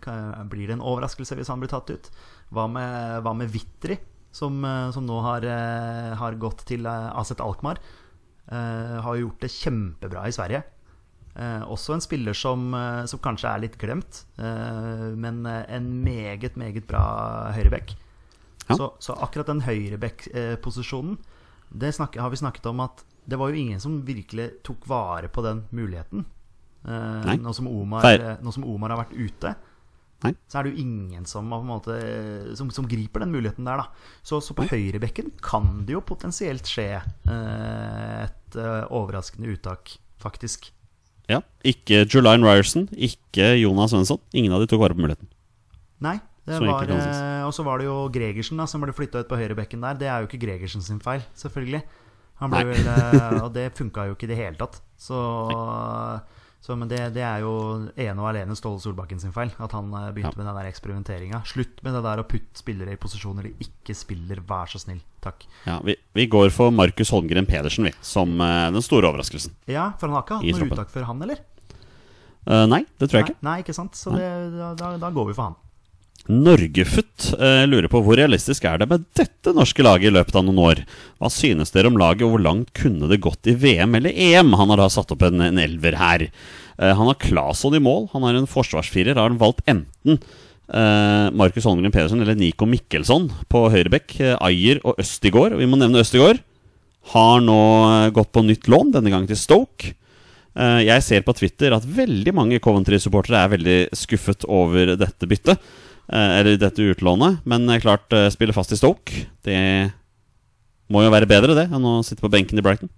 blir det en overraskelse hvis han blir tatt ut? Hva med, hva med Vitri, som, eh, som nå har, eh, har gått til eh, Aset Alkmaar? Har gjort det kjempebra i Sverige. Også en spiller som, som kanskje er litt glemt, men en meget, meget bra høyrebekk. Ja. Så, så akkurat den høyrebekk-posisjonen Det snakker, har vi snakket om at det var jo ingen som virkelig tok vare på den muligheten. Eh, nå, som Omar, nå som Omar har vært ute, Nei. så er det jo ingen som, måte, som, som griper den muligheten der. Så, så på høyrebekken kan det jo potensielt skje eh, et eh, overraskende uttak, faktisk. Ja. Ikke Julian Ryerson, ikke Jonas Svensson. Ingen av de tok vare på muligheten. Nei. Var, eh, og så var det jo Gregersen da, som ble flytta ut på høyrebekken der. Det er jo ikke Gregersen sin feil, selvfølgelig. Vel, og det funka jo ikke i det hele tatt. Så, så Men det, det er jo ene og alene Ståle Solbakken sin feil. At han eh, begynte Ja. med den der eksperimenteringa. Slutt med det der å putte spillere i posisjoner de ikke spiller, vær så snill. Takk. Ja, vi, vi går for Markus Holmgren Pedersen, vi, som uh, den store overraskelsen. Ja, for han har ikke hatt noe uttak før han, eller? Uh, nei, det tror jeg ikke. Nei, nei, ikke sant? Så det, da, da går vi for han. Norgefutt eh, lurer på hvor realistisk er det med dette norske laget i løpet av noen år? Hva synes dere om laget, og hvor langt kunne det gått i VM eller EM? Han har da satt opp en, en elver her. Eh, han har Claesson i mål, han har en forsvarsfirer. Har han valgt enten eh, Markus Holmgren Pedersen eller Nico Mikkelsson på høyrebekk? Eh, Ayer og Østigård, vi må nevne Østigård, har nå eh, gått på nytt lån, denne gangen til Stoke. Eh, Jeg ser på Twitter at veldig mange Coventry-supportere er veldig skuffet over dette byttet. Eh, Eller dette utlånet. Men eh, klart, eh, spille fast i Stoke, det må jo være bedre det enn å sitte på benken i Brighton.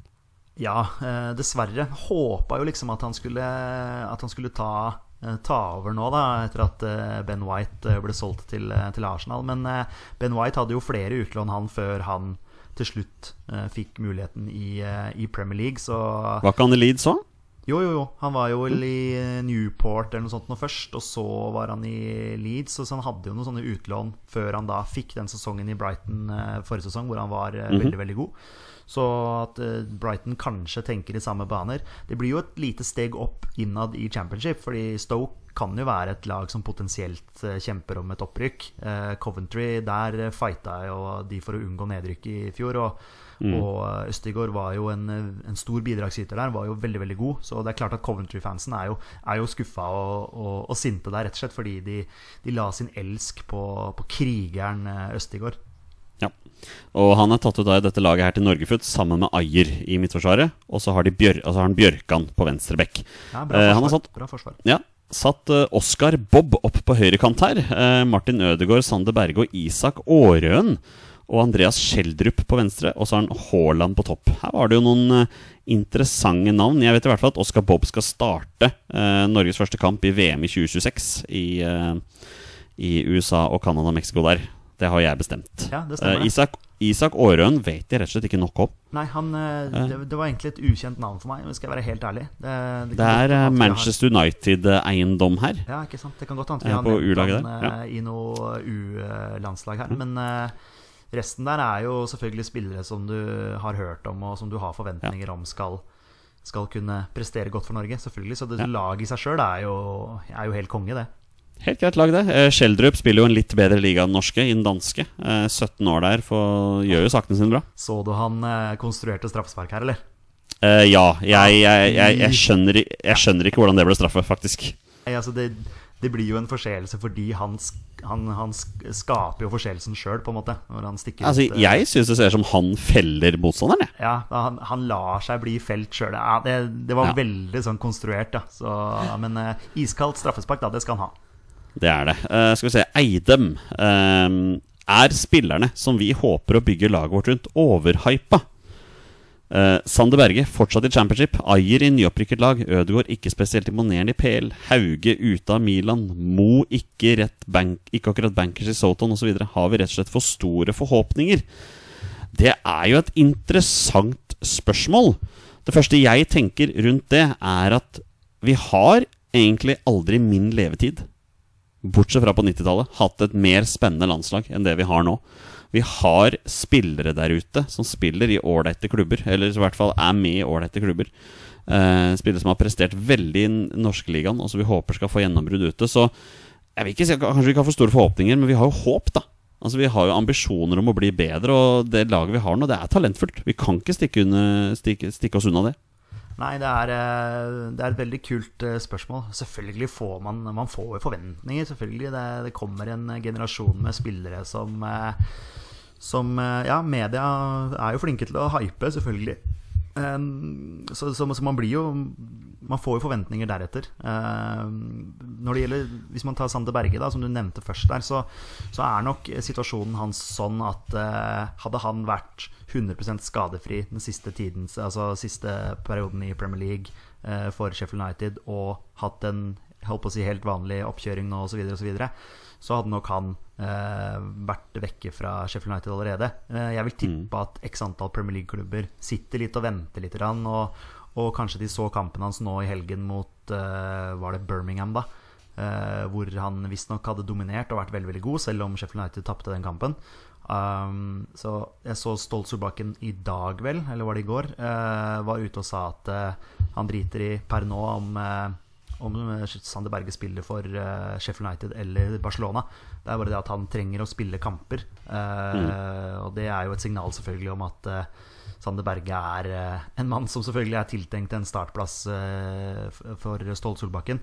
Ja, dessverre. Håpa jo liksom at han skulle, at han skulle ta, ta over nå, da, etter at Ben White ble solgt til, til Arsenal. Men Ben White hadde jo flere utlån, han, før han til slutt fikk muligheten i, i Premier League, så Var ikke han i Leeds òg? Jo, jo, jo. Han var jo i eh, Newport eller noe sånt noe først, og så var han i Leeds. Så han hadde jo noen sånne utlån før han da fikk den sesongen i Brighton eh, forrige sesong, hvor han var eh, veldig, veldig god. Så at Brighton kanskje tenker i samme baner Det blir jo et lite steg opp innad i championship, fordi Stoke kan jo være et lag som potensielt kjemper om et opprykk. Coventry, der fighta jo de for å unngå nedrykk i fjor. Og, og eh, Østigård var jo en, eh, en stor bidragsyter der, var jo veldig veldig god. Så det er klart at Coventry-fansen er jo, er jo skuffa og, og, og sinte der, rett og slett fordi de, de la sin elsk på, på krigeren eh, Østigård. Ja. Og han er tatt ut av dette laget her til Norgefutt sammen med Ayer i midtforsvaret. Og så har, de Bjør altså har han Bjørkan på venstre bekk. Ja, bra Eh, forsvar. han har satt Bra forsvar. Ja, satt Oskar Bobb opp på høyrekant her. Eh, Martin Ødegaard, Sander Berge og Isak Aarøen. Og Andreas Schjelderup på venstre. Og så har han Haaland på topp. Her var det jo noen eh, interessante navn. Jeg vet i hvert fall at Oscar Bob skal starte eh, Norges første kamp i VM i 2026 i, eh, i USA og Canada og Mexico der. Det har jeg bestemt. Ja, det stemmer. Isak, Isak Aarøen vet jeg rett og slett ikke nok om. Nei, han, det, det var egentlig et ukjent navn for meg, skal jeg være helt ærlig. Det, det Det er har- Manchester United-eiendom her. Ja, ikke sant. Det kan godt hende vi har nevnt han eh, i noe U-landslag her. Men, eh, Resten der er jo selvfølgelig spillere som du har hørt om, og som du har forventninger om skal, skal kunne prestere godt for Norge. Selvfølgelig, Så det laget i seg sjøl er, er jo helt konge, det. Helt greit lag, det. Skjeldrup spiller jo en litt bedre liga enn norske, i den danske. Eh, 17 år der, for, gjør jo sakene sine bra. Så du han eh, konstruerte straffespark her, eller? Uh, ja, jeg, jeg, jeg, skjønner, jeg skjønner ikke hvordan det ble straffe, faktisk. Nei, altså det, det blir jo en forseelse fordi han, han, han skaper jo forseelsen sjøl, på en måte. Når han stikker Altså, ut, eh, jeg syns det ser ut som han feller motstanderen, jeg. Ja, han, han lar seg bli felt sjøl. Ja, det, det var Ja. veldig sånn konstruert, da. Så, men uh, iskaldt straffespark, da, det skal han ha. Det er det. Uh, skal vi se Eidem. Uh, er spillerne som vi håper å bygge laget vårt rundt, overhypa? Uh, Sander Berge fortsatt i championship. Ayer i nyopprykket lag. Ødegaard ikke spesielt imponerende i PL. Hauge ute av Milan. Mo ikke, rett bank, ikke akkurat bankers i Soton osv. Har vi rett og slett for store forhåpninger? Det er jo et interessant spørsmål. Det første jeg tenker rundt det, er at vi har egentlig aldri min levetid, bortsett fra på 90-tallet, hatt et mer spennende landslag enn det vi har nå. Vi har spillere der ute som spiller i ålreite klubber, eller i hvert fall er med i ålreite klubber. Eh, spillere som har prestert veldig i norskeligaen, norske ligaen, og som vi håper skal få gjennombrudd ute. Så jeg vil ikke si Kanskje vi ikke har for store forhåpninger, men vi har jo håp, da. Altså Vi har jo ambisjoner om å bli bedre, og det laget vi har nå, det er talentfullt. Vi kan ikke stikke, under, stikke, stikke oss unna det. Nei, det er, eh, det er et veldig kult eh, spørsmål. Selvfølgelig får man Man får forventninger. Selvfølgelig. Det, det kommer en generasjon med spillere som eh, Som eh, Ja, media er jo flinke til å hype, selvfølgelig. Eh, Så, så, så man blir jo Man får jo forventninger deretter. Eh, Når det gjelder Hvis man tar Sander Berge, da, som du nevnte først der, så, så er nok situasjonen hans sånn at eh, hadde han vært 100% skadefri den siste tiden, altså siste perioden i Premier League eh, for Sheffield United og hatt en holdt på å si helt vanlig oppkjøring nå osv., så, videre, og så, så hadde nok han eh, vært vekke fra Sheffield United allerede. Eh, jeg vil tippe at x antall Premier League-klubber sitter litt og venter litt, og, og kanskje de så kampen hans nå i helgen mot eh, Var det Birmingham, da? Eh, hvor han visstnok hadde dominert og vært veldig veldig god, selv om Sheffield United tapte den kampen. Um, så jeg så Stolt Solbakken i dag, vel, eller var det i går, uh, var ute og sa at uh, han driter i per nå om uh, om Sander Berge spiller for Sheffield United eller Barcelona. Det er bare det at han trenger å spille kamper. Mm. Og det er jo et signal selvfølgelig om at Sander Berge er en mann som selvfølgelig er tiltenkt en startplass for Stolt Solbakken.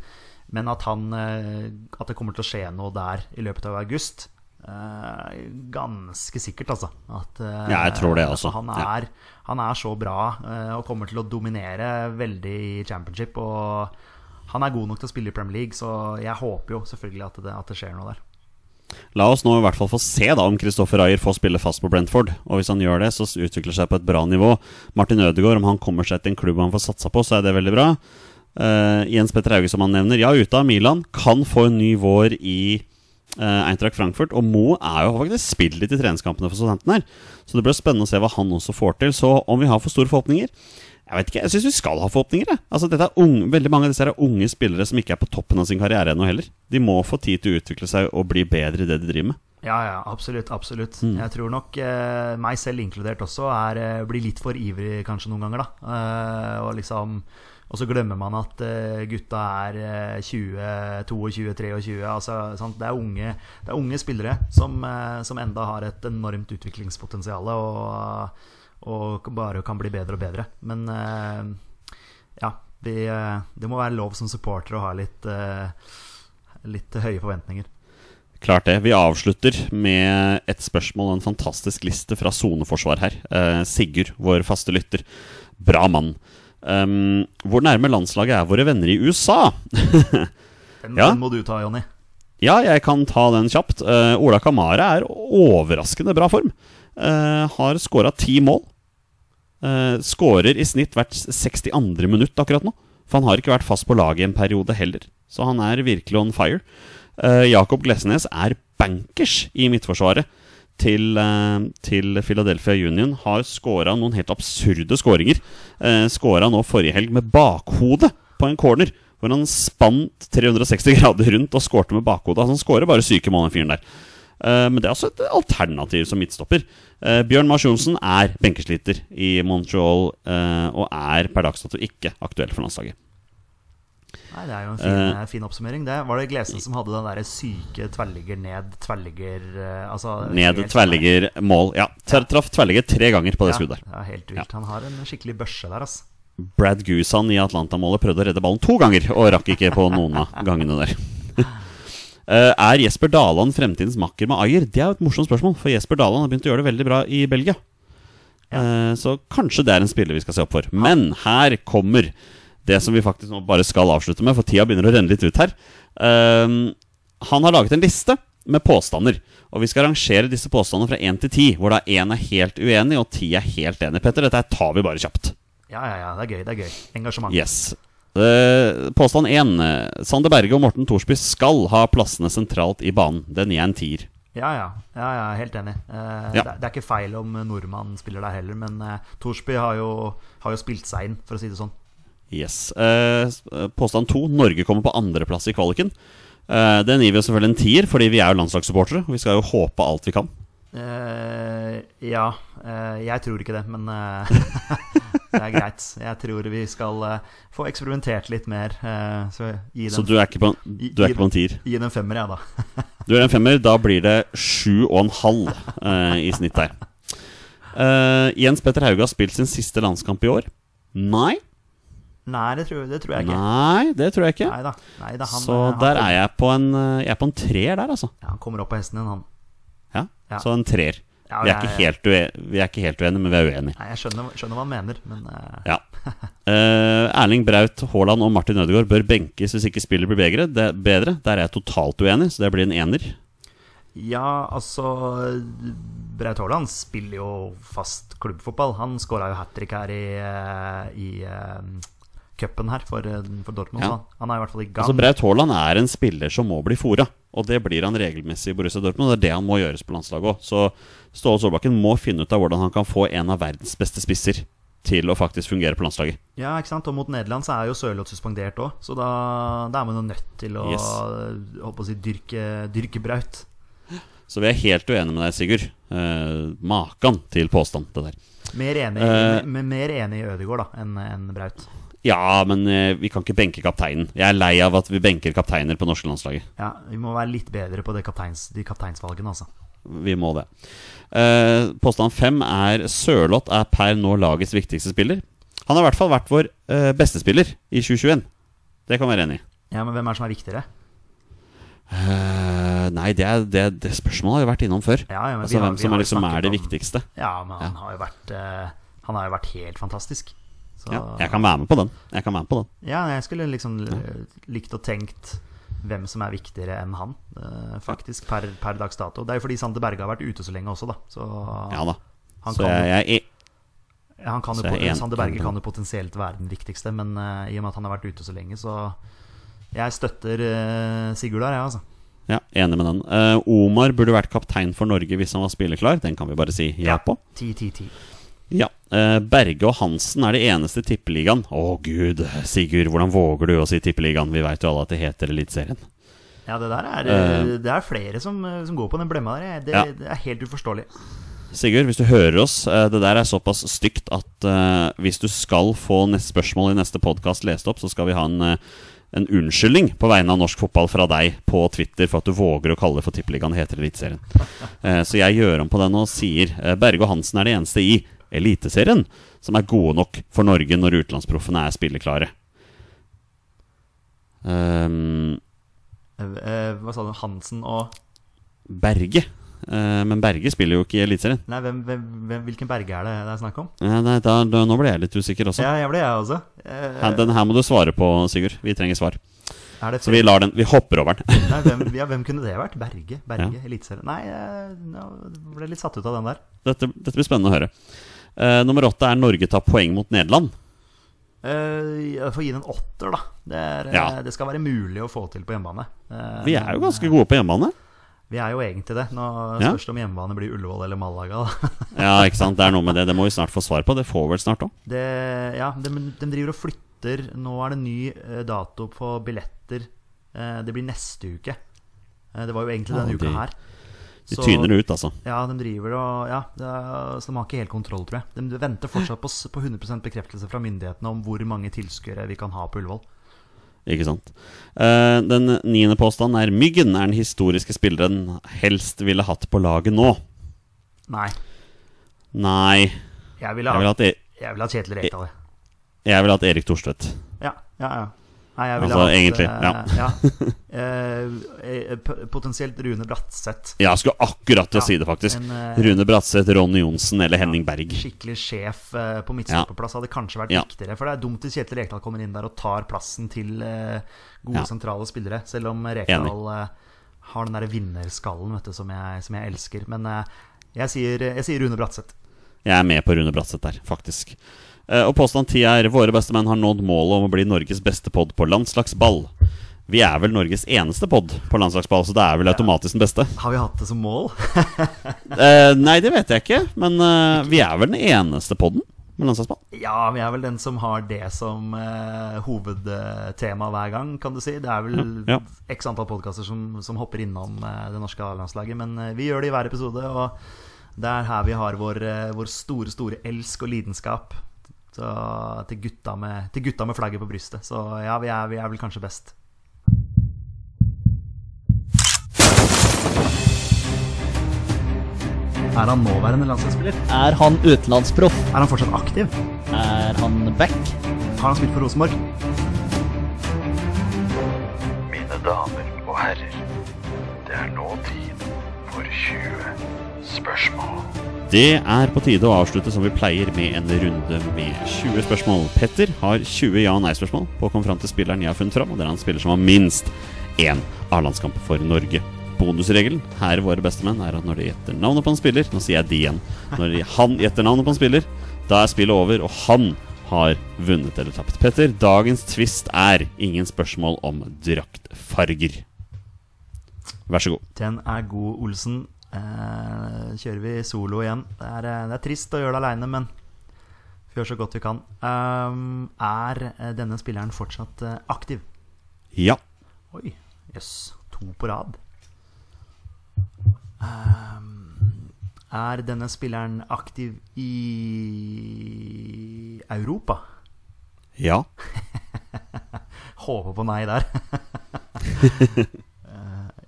Men at, han, at det kommer til å skje noe der i løpet av august eh, Ganske sikkert, altså. At, uh, Ja, jeg tror det også. Han Ja. er, han er så bra uh, og kommer til å dominere veldig i championship. Og han er god nok til å spille i Premier League, så jeg håper jo selvfølgelig at det, at det skjer noe der. La oss nå i hvert fall få se da om Kristoffer Ayer får spille fast på Brentford. Og hvis han gjør det, så utvikler seg på et bra nivå. Martin Ødegaard, om han kommer seg til en klubb han får satsa på, så er det veldig bra. Jens Petter Hauge, som han nevner, ja, ute av Milan. Kan få en ny vår i Eintracht Frankfurt. Og Mo er jo faktisk spilt litt i treningskampene for Southampton her. Så det blir spennende å se hva han også får til. Så om vi har for store forhåpninger Jeg vet ikke, jeg syns vi skal ha forhåpninger. Jeg. Altså, dette er unge, veldig mange av disse er unge spillere som ikke er på toppen av sin karriere ennå heller. De må få tid til å utvikle seg og bli bedre i det de driver med. Ja, ja, absolutt. absolutt Jeg tror nok eh, meg selv inkludert også er, eh, blir litt for ivrig kanskje noen ganger. da eh, Og liksom og så glemmer man at eh, gutta er eh, 20, 22, 23. Altså? Det, er unge, det er unge spillere som, eh, som enda har et enormt utviklingspotensial og, og bare kan bli bedre og bedre. Men eh, ja, vi, det må være lov som supporter å ha litt, litt høye forventninger. Klart det. Vi avslutter med et spørsmål og en fantastisk liste fra soneforsvar her. Sigurd, vår faste lytter. Bra mann. Um, hvor nærme landslaget er våre venner i USA? Den, Ja. den må du ta, Jonny. Ja, jeg kan ta den kjapt. Uh, Ola Kamara er overraskende bra form. Uh, har skåra ti mål. Uh, Skårer i snitt hvert 62. minutt akkurat nå. For han har ikke vært fast på laget i en periode heller. Så han er virkelig on fire. Uh, Jakob Glesnes er bankers i midtforsvaret til, eh, til Philadelphia Union. Har skåra noen helt absurde skåringer. Uh, skåra nå forrige helg med bakhodet på en corner. Hvor han spant 360 grader rundt og skårte med bakhodet. Altså, han skårer bare syke mål, den fyren der. Eh, men det er også et alternativ som midtstopper. Eh, Bjørn Mars Johnsen er benkesliter i Montreal eh, og er per dags dato ikke aktuell for landslaget. Nei, Det er jo en fin, uh, fin oppsummering. Det Var det Glesen som hadde den der syke tverrligger ned, tverrligger eh, altså, Ned tverrligger mål. Ja, traff tverrligger tre ganger på det Ja, skuddet. ja, helt vilt. Han har en skikkelig børse der, altså. Brad Gusan i Atlanta-målet prøvde å redde ballen to ganger og rakk ikke på noen av gangene der. Uh, er Jesper Daland fremtidens makker med Ayer? Det er jo et morsomt spørsmål, for Jesper Daland har begynt å gjøre det veldig bra i Belgia. Eh, Så kanskje det er en spiller vi skal se opp for. Men her kommer det som vi faktisk nå bare skal avslutte med, for tida begynner å renne litt ut her. Eh, Han har laget en liste med påstander. Og vi skal rangere disse påstandene fra 1 til 10, hvor da 1 er helt uenig og 10 er helt enig. Petter, dette tar vi bare kjapt. Ja, ja, ja. Det er gøy. det er gøy Engasjement. Yes. Uh, påstand 1. Sander Berge og Morten Thorsby skal ha plassene sentralt i banen. Den gir en tier. Ja, ja. ja, ja helt enig. Uh, Ja. det, det er ikke feil om nordmann spiller der heller, men uh, Thorsby har jo, har jo spilt seg inn, for å si det sånn. Yes. Eh, påstand 2. Norge kommer på andreplass i kvaliken. Eh, den gir vi jo selvfølgelig en tier, fordi vi er jo landslagssupportere. Vi skal jo håpe alt vi kan. Uh, ja. Uh, jeg tror ikke det, men uh, det er greit. Jeg tror vi skal eh, få eksperimentert litt mer. eh, så gi Så du er ikke på, du er ikke på en tier. gi den en femmer, jeg, da. Du er en femmer. Da blir det sju og en halv eh, i snitt der. Eh, Jens Petter Hauge har spilt sin siste landskamp i år. Nei. Nei, det tror, det tror jeg ikke. Nei, det tror jeg ikke. Neida. Neida, han, Så eh, han, der er jeg på en eh, Jeg er på en treer der, altså. ja, han kommer opp på hesten din, han. Ja, Ja. Så en treer. Ja, vi, er jeg- ikke helt ue vi er ikke helt uenige, men vi er uenige. Nei, jeg skjønner, skjønner hva han mener, men uh... Ja. Uh, Erling Braut Haaland og Martin Ødegaard bør benkes hvis ikke spillet blir bedre. Det, bedre. Der er jeg totalt uenig, så det blir en ener. Ja, altså Braut Haaland spiller jo fast klubbfotball. Han skåra jo hat trick her i, i cupen her for, eh, for Dortmund. Ja. så Han er i hvert fall i gang. Altså Braut Haaland er en spiller som må bli fora. Og det blir han regelmessig i Borussia Dortmund. Og det er det han må gjøres på landslaget òg. Så Ståle Solbakken må finne ut av hvordan han kan få en av verdens beste spisser til å faktisk fungere på landslaget. Ja, ikke sant? Og mot Nederland så er jo Sørloth suspendert òg, så da, da er man jo nødt til å, Yes. å si, dyrke, dyrke Braut. Så vi er helt uenige med deg, Sigurd. Eh, Makan til påstand, det der. Mer enig, Eh. mer enig i Ødegaard da enn enn Braut. Ja, men eh, vi kan ikke benke kapteinen. Jeg er lei av at vi benker kapteiner på norske landslaget. Ja, Vi må være litt bedre på det kapteins, de kapteinsvalgene, altså. Vi må det. Eh, påstand fem er Sørloth er per nå lagets viktigste spiller. Han har i hvert fall vært vår eh, beste spiller i 2021. Det kan vi være enig i. Ja, Men hvem er det som er viktigere? Eh, nei, det, er, det, det spørsmålet har vi vært innom før. Ja, ja, men altså vi har- Hvem vi som har er, jo liksom snakket er det om- viktigste. Ja, men han har jo vært eh, Han har jo vært helt fantastisk. Så, Ja, jeg kan være med på den. Jeg kan være med på den Ja, jeg skulle liksom likt og tenkt hvem som er viktigere enn han, eh, faktisk, per, per dags dato. Det er jo fordi Sander Berge har vært ute så lenge også, da. Så Ja da. han Så kan, jeg, jeg ja, han kan jo, er Sander Berge kan jo potensielt være den viktigste, men uh, i og med at han har vært ute så lenge, så jeg støtter uh, Sigurd der, jeg, altså. ja, enig med den. Uh, Omar burde vært kaptein for Norge hvis han var spilleklar. Den kan vi bare si ja på. 10-10-10. Ja. eh, Berge og Hansen er det eneste i Tippeligaen. Å gud, Sigurd, hvordan våger du å si Tippeligaen? Vi veit jo alle at det heter Eliteserien. Ja, det der er, uh, det er flere som, som går på den blemma der. Det, Ja. det er helt uforståelig. Sigurd, hvis du hører oss, eh, det der er såpass stygt at uh, hvis du skal få neste spørsmål i neste podkast lest opp, så skal vi ha en, en unnskyldning på vegne av norsk fotball fra deg på Twitter for at du våger å kalle det for Tippeligaen. Heter Eliteserien. Uh, så jeg gjør om på den og sier Berge og Hansen er det eneste i Eliteserien som er gode nok for Norge når utenlandsproffene er spilleklare. Um, hva sa du? Hansen og Berge. Eh, men Berge spiller jo ikke i Eliteserien. Nei, hvem, hvem, hvilken Berge er det det er snakk om? Eh, nei, da, da, nå ble jeg litt usikker også. Ja, jeg ble jeg også. Eh, Her, den her må du svare på, Sigurd. Vi trenger svar. Så vi lar den Vi hopper over den. Nei, hvem, ja, hvem kunne det vært? Berge? Berge, Ja. Eliteserien? Nei, jeg ble litt satt ut av den der. Dette, dette blir spennende å høre. Eh, nummer åtte er Norge tar poeng mot Nederland. Eh, jeg får gi den en åtter, da. Det, er, eh, Ja. det skal være mulig å få til på hjemmebane. Uh, Vi er jo ganske gode på hjemmebane. Vi er jo egentlig det. Nå spørs det om hjemmebane blir Ullevål eller Malaga. Da. Ja, ikke sant. Det er noe med det. Det må vi snart få svar på. Det får vi vel snart òg. Ja, de, de driver og flytter. Nå er det ny eh, dato på billetter. Eh, det blir neste uke. Eh, det var jo egentlig Ja, denne uka her. De tyner det ut, altså. Ja, de driver og Ja, er, så de har ikke helt kontroll, tror jeg. De venter fortsatt på, på 100% bekreftelse fra myndighetene om hvor mange tilskuere vi kan ha på Ullevål. Ikke sant. Eh, den niende påstanden er Myggen er den historiske spilleren helst ville hatt på laget nå. Nei. Nei, Jeg ville jeg ville ha, hatt, e jeg ville ha Kjetil Rekdal. jeg. jeg ville hatt Erik Thorstvedt. Ja, ja, ja. Nei, jeg ville Altså, hatt, egentlig, ja. ja. Eh, eh, potensielt Rune Bratseth. Jeg skulle akkurat til å Ja, si det, faktisk. en, eh, Rune Bratseth, Ronny Johnsen eller Henning Berg. Skikkelig sjef på midtstopperplass hadde kanskje vært Ja. viktigere. For det er dumt hvis Kjetil Rekdal kommer inn der og tar plassen til eh, gode Ja. sentrale spillere. Selv om Rekdal eh, har den der vinnerskallen vet du, som, jeg, som jeg elsker. Men eh, jeg, sier, jeg sier Rune Bratseth. Jeg er med på Rune Bratseth der, faktisk. Eh, Og påstand ti er våre beste menn har nådd målet om å bli Norges beste pod på landslagsball. Vi er vel Norges eneste pod på landslagsball, så det er vel automatisk den beste. Har vi hatt det som mål? Eh, nei, det vet jeg ikke, men eh, vi er vel den eneste podden med landslagsball. ja, vi er vel den som har det som eh, hovedtema hver gang, kan du si. Det er vel Ja, ja. x antall podkaster som, som hopper innom eh, det norske A-landslaget. Men eh, vi gjør det i hver episode, og det er her vi har vår, vår store, store elsk og lidenskap. Så, til, gutta med, til gutta med flagget på brystet. Så ja, vi er, vi er vel kanskje best. Er han nåværende landslagsspiller? Er han utenlandsproff? Er han fortsatt aktiv? Er han back? Har han spilt for Rosenborg? Mine damer og herrer, det er nå tid for 20 spørsmål. Det er på tide å avslutte som vi pleier med en runde med 20 spørsmål. Petter har 20 ja- og nei-spørsmål på å komme fram til spilleren jeg har funnet fram, og det er han spiller som har minst én A-landskamp for Norge. Bonusregelen her våre bestemenn er at når de gjetter navnet på en spiller Nå sier jeg de igjen. Når han gjetter navnet på en spiller, da er spillet over, og han har vunnet eller tapt. Petter, dagens twist er ingen spørsmål om draktfarger. Vær så god. Den er god, Olsen. Eh, kjører vi solo igjen. Det er, eh, det er trist å gjøre det aleine, men vi gjør så godt vi kan. Um, er denne spilleren fortsatt aktiv? Ja. Oi, jøss. To på rad. Um, er denne spilleren aktiv i Europa? Ja. Håper på nei der.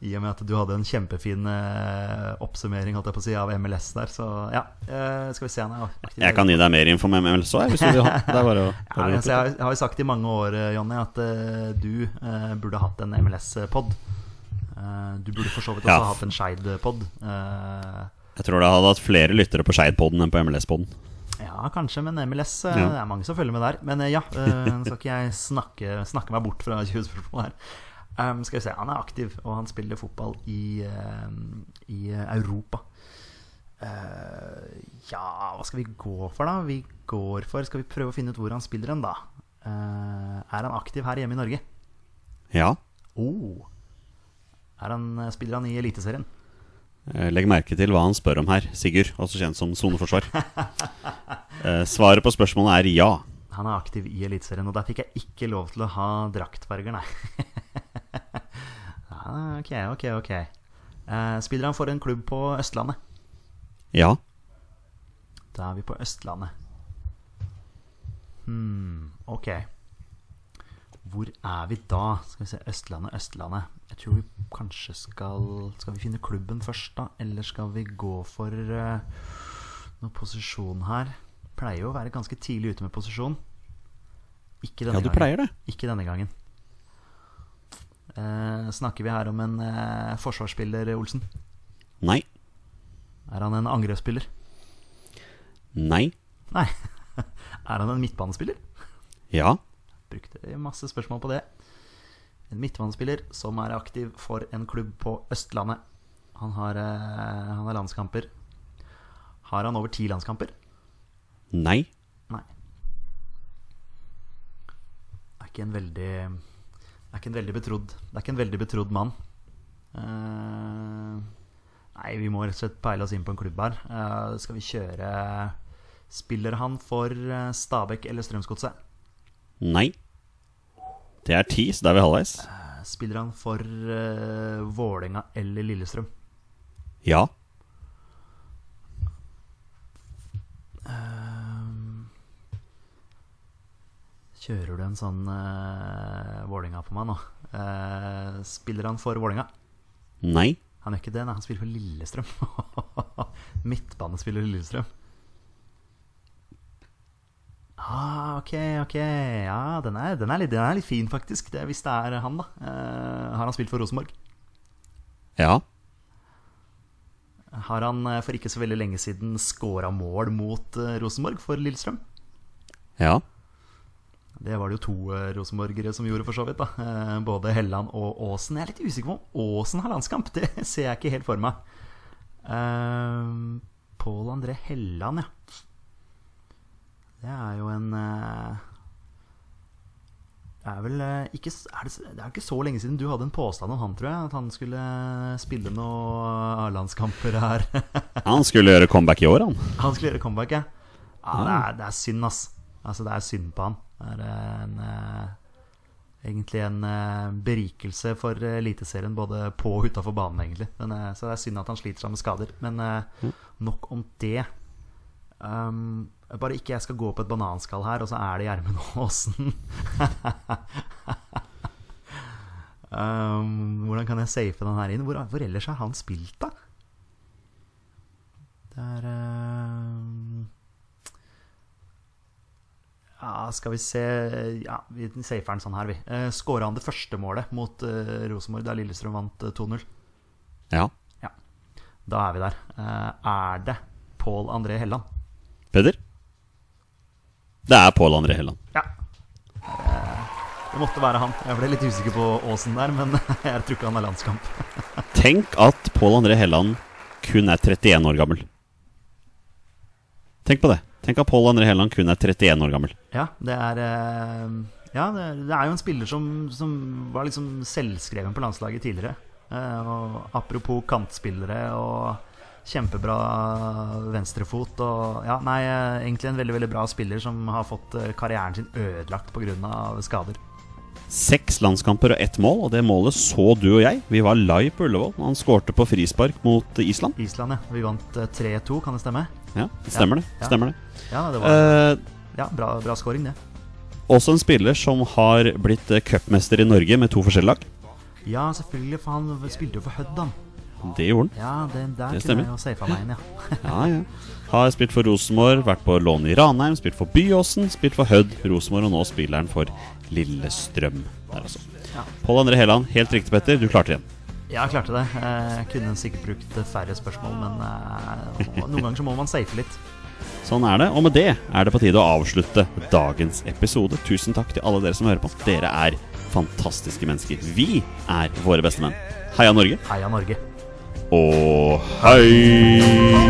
I og med at du hadde en kjempefin eh, oppsummering holdt jeg på å si, av MLS der, så ja. eh, skal vi se er. Jeg kan gi deg mer info om MLS òg, hvis du vil ha. Det er bare å Ja, bare å altså, jeg, har- jo sagt i mange år, eh, Jonny, at du burde hatt en MLS-pod. Eh, du burde for så vidt også Ja. hatt en Skeid-pod. Eh, Jeg tror det hadde hatt flere lyttere på Skeid-podden enn på MLS-podden. ja, kanskje, men MLS Ja. Det er mange som følger med der. Men ja, nå skal ikke jeg snakke, snakke meg bort fra 20 spørsmål her. Um, skal vi se, Han er aktiv, og han spiller fotball i, uh, i eh, Europa. Uh, ja, hva skal vi gå for, da? Vi går for Skal vi prøve å finne ut hvor han spiller hen, da? Uh, er han aktiv her hjemme i Norge? Ja. Oh. Er han, spiller han i Eliteserien? Eh, Legg merke til hva han spør om her, Sigurd, også kjent som soneforsvar. Eh, Svaret på spørsmålet er ja. Han er aktiv i Eliteserien, og der fikk jeg ikke lov til å ha draktfarger, nei. ja, ok, ok, ok. Eh, spiller han for en klubb på Østlandet? Ja. Da er vi på Østlandet. Hmm, ok. Hvor er vi da? Skal vi se, Østlandet, Østlandet. Jeg tror vi kanskje skal Skal vi finne klubben først, da? Eller skal vi gå for uh, noen posisjon her? Pleier jo å være ganske tidlig ute med posisjon. Ikke denne Ja, du gangen. pleier det. Ikke denne gangen. Eh, snakker vi her om en eh, forsvarsspiller, Olsen? Nei. Er han en angrepsspiller? Nei. Nei. er han en midtbanespiller? Ja. Brukte masse spørsmål på det. En midtbanespiller som er aktiv for en klubb på Østlandet. Han har, eh, han har landskamper. Har han over ti landskamper? Nei. Nei. Er ikke en veldig Er ikke en veldig betrodd Det er ikke en veldig betrodd mann. Uh, nei, vi må rett og slett peile oss inn på en klubb her. Uh, skal vi kjøre Spiller han for eh, Stabæk eller Strømsgodset? Nei. Det er ti, så da er vi halvveis. Uh, Spiller han for uh, Vålerenga eller Lillestrøm? Ja. Kjører du en sånn uh, Vålinga på meg nå? Uh, spiller han for Vålinga? Nei. Han gjør ikke det, nei. Han spiller for Lillestrøm. Midtbanespiller Lillestrøm. Ah, ok, ok. Ja, den er, den er, litt, den er litt fin, faktisk. Det, hvis det er han, da. Uh, har han spilt for Rosenborg? Ja. Har han eh, for ikke så veldig lenge siden scora mål mot eh, Rosenborg for Lillestrøm? Ja. Det var det jo to eh, rosenborgere som gjorde, for så vidt. da eh, Både Helland og Aasen. Jeg er litt usikker på om Aasen har landskamp. Det ser jeg ikke helt for meg. Uh, Pål André Helland, ja. Det er jo en uh, Det er vel uh, ikke er det, det er ikke så lenge siden du hadde en påstand om han, tror jeg. At han skulle spille noen A-landskamper her. Han skulle gjøre comeback i år, han. Han skulle gjøre comeback, ja. ja det, er, det er synd, ass. Altså, det er synd på han. Det er en, eh, egentlig en eh, berikelse for eh, Eliteserien både på og utafor banen, egentlig. Men, så det er synd at han sliter seg med skader. Men eh, nok om det. Um, bare ikke jeg skal gå på et bananskall her, og så er det Gjermund Aasen. um, hvordan kan jeg safe den her inn? Hvor, hvor ellers har han spilt, da? Det er um, Ja, skal vi se Ja, vi safer den sånn her, vi. Uh, Skåra han det første målet mot uh, Rosenborg da Lillestrøm vant eh, 2-0? Ja. Ja. Da er vi der. Eh, er det Pål André Helland? Peder? Det er Pål André Helland. Ja. Eh, det måtte være han. Jeg ble litt usikker på Åsen der, men jeg tror ikke han har landskamp. Tenk at Pål André Helland kun er 31 år gammel. Tenk på det. Tenk at Pål André Helland kun er 31 år gammel. Ja, det er eh, Ja, det, er jo en spiller som, som var liksom selvskreven på landslaget tidligere. Eh, og apropos kantspillere og kjempebra venstrefot og Ja, nei, eh, egentlig en veldig, veldig bra spiller som har fått karrieren sin ødelagt pga. skader. Seks landskamper og ett mål, og det målet så du og jeg. Vi var live på Ullevål. Han skårte på frispark mot Island. Island, ja. Vi vant eh, 3-2, kan det stemme? Ja, stemmer det. Stemmer det. Ja, det var Eh, ja, bra, bra scoring, det. også en spiller som har blitt eh, cupmester i Norge med to forskjellige lag. Ja, selvfølgelig, for han spilte jo for Hødd, han. Det gjorde han. Ja, det, der Det kunne stemmer. jeg jo meg inn, ja. Ja, ja. Har spilt for Rosenborg, vært på lån i Ranheim, spilt for Byåsen, spilt for Hødd, Rosenborg, og nå spiller han for Lillestrøm. Der altså. Ja. Pål André Helland, helt riktig, Petter. Du klarte det igjen. Ja, jeg klarte det. Jeg kunne sikkert brukt færre spørsmål, men eh, noen ganger så må man safe litt. Sånn er det. Og med det er det på tide å avslutte dagens episode. Tusen takk til alle dere som hører på. Dere er fantastiske mennesker. Vi er våre beste menn. Heia Norge. Heia Norge. Og hei!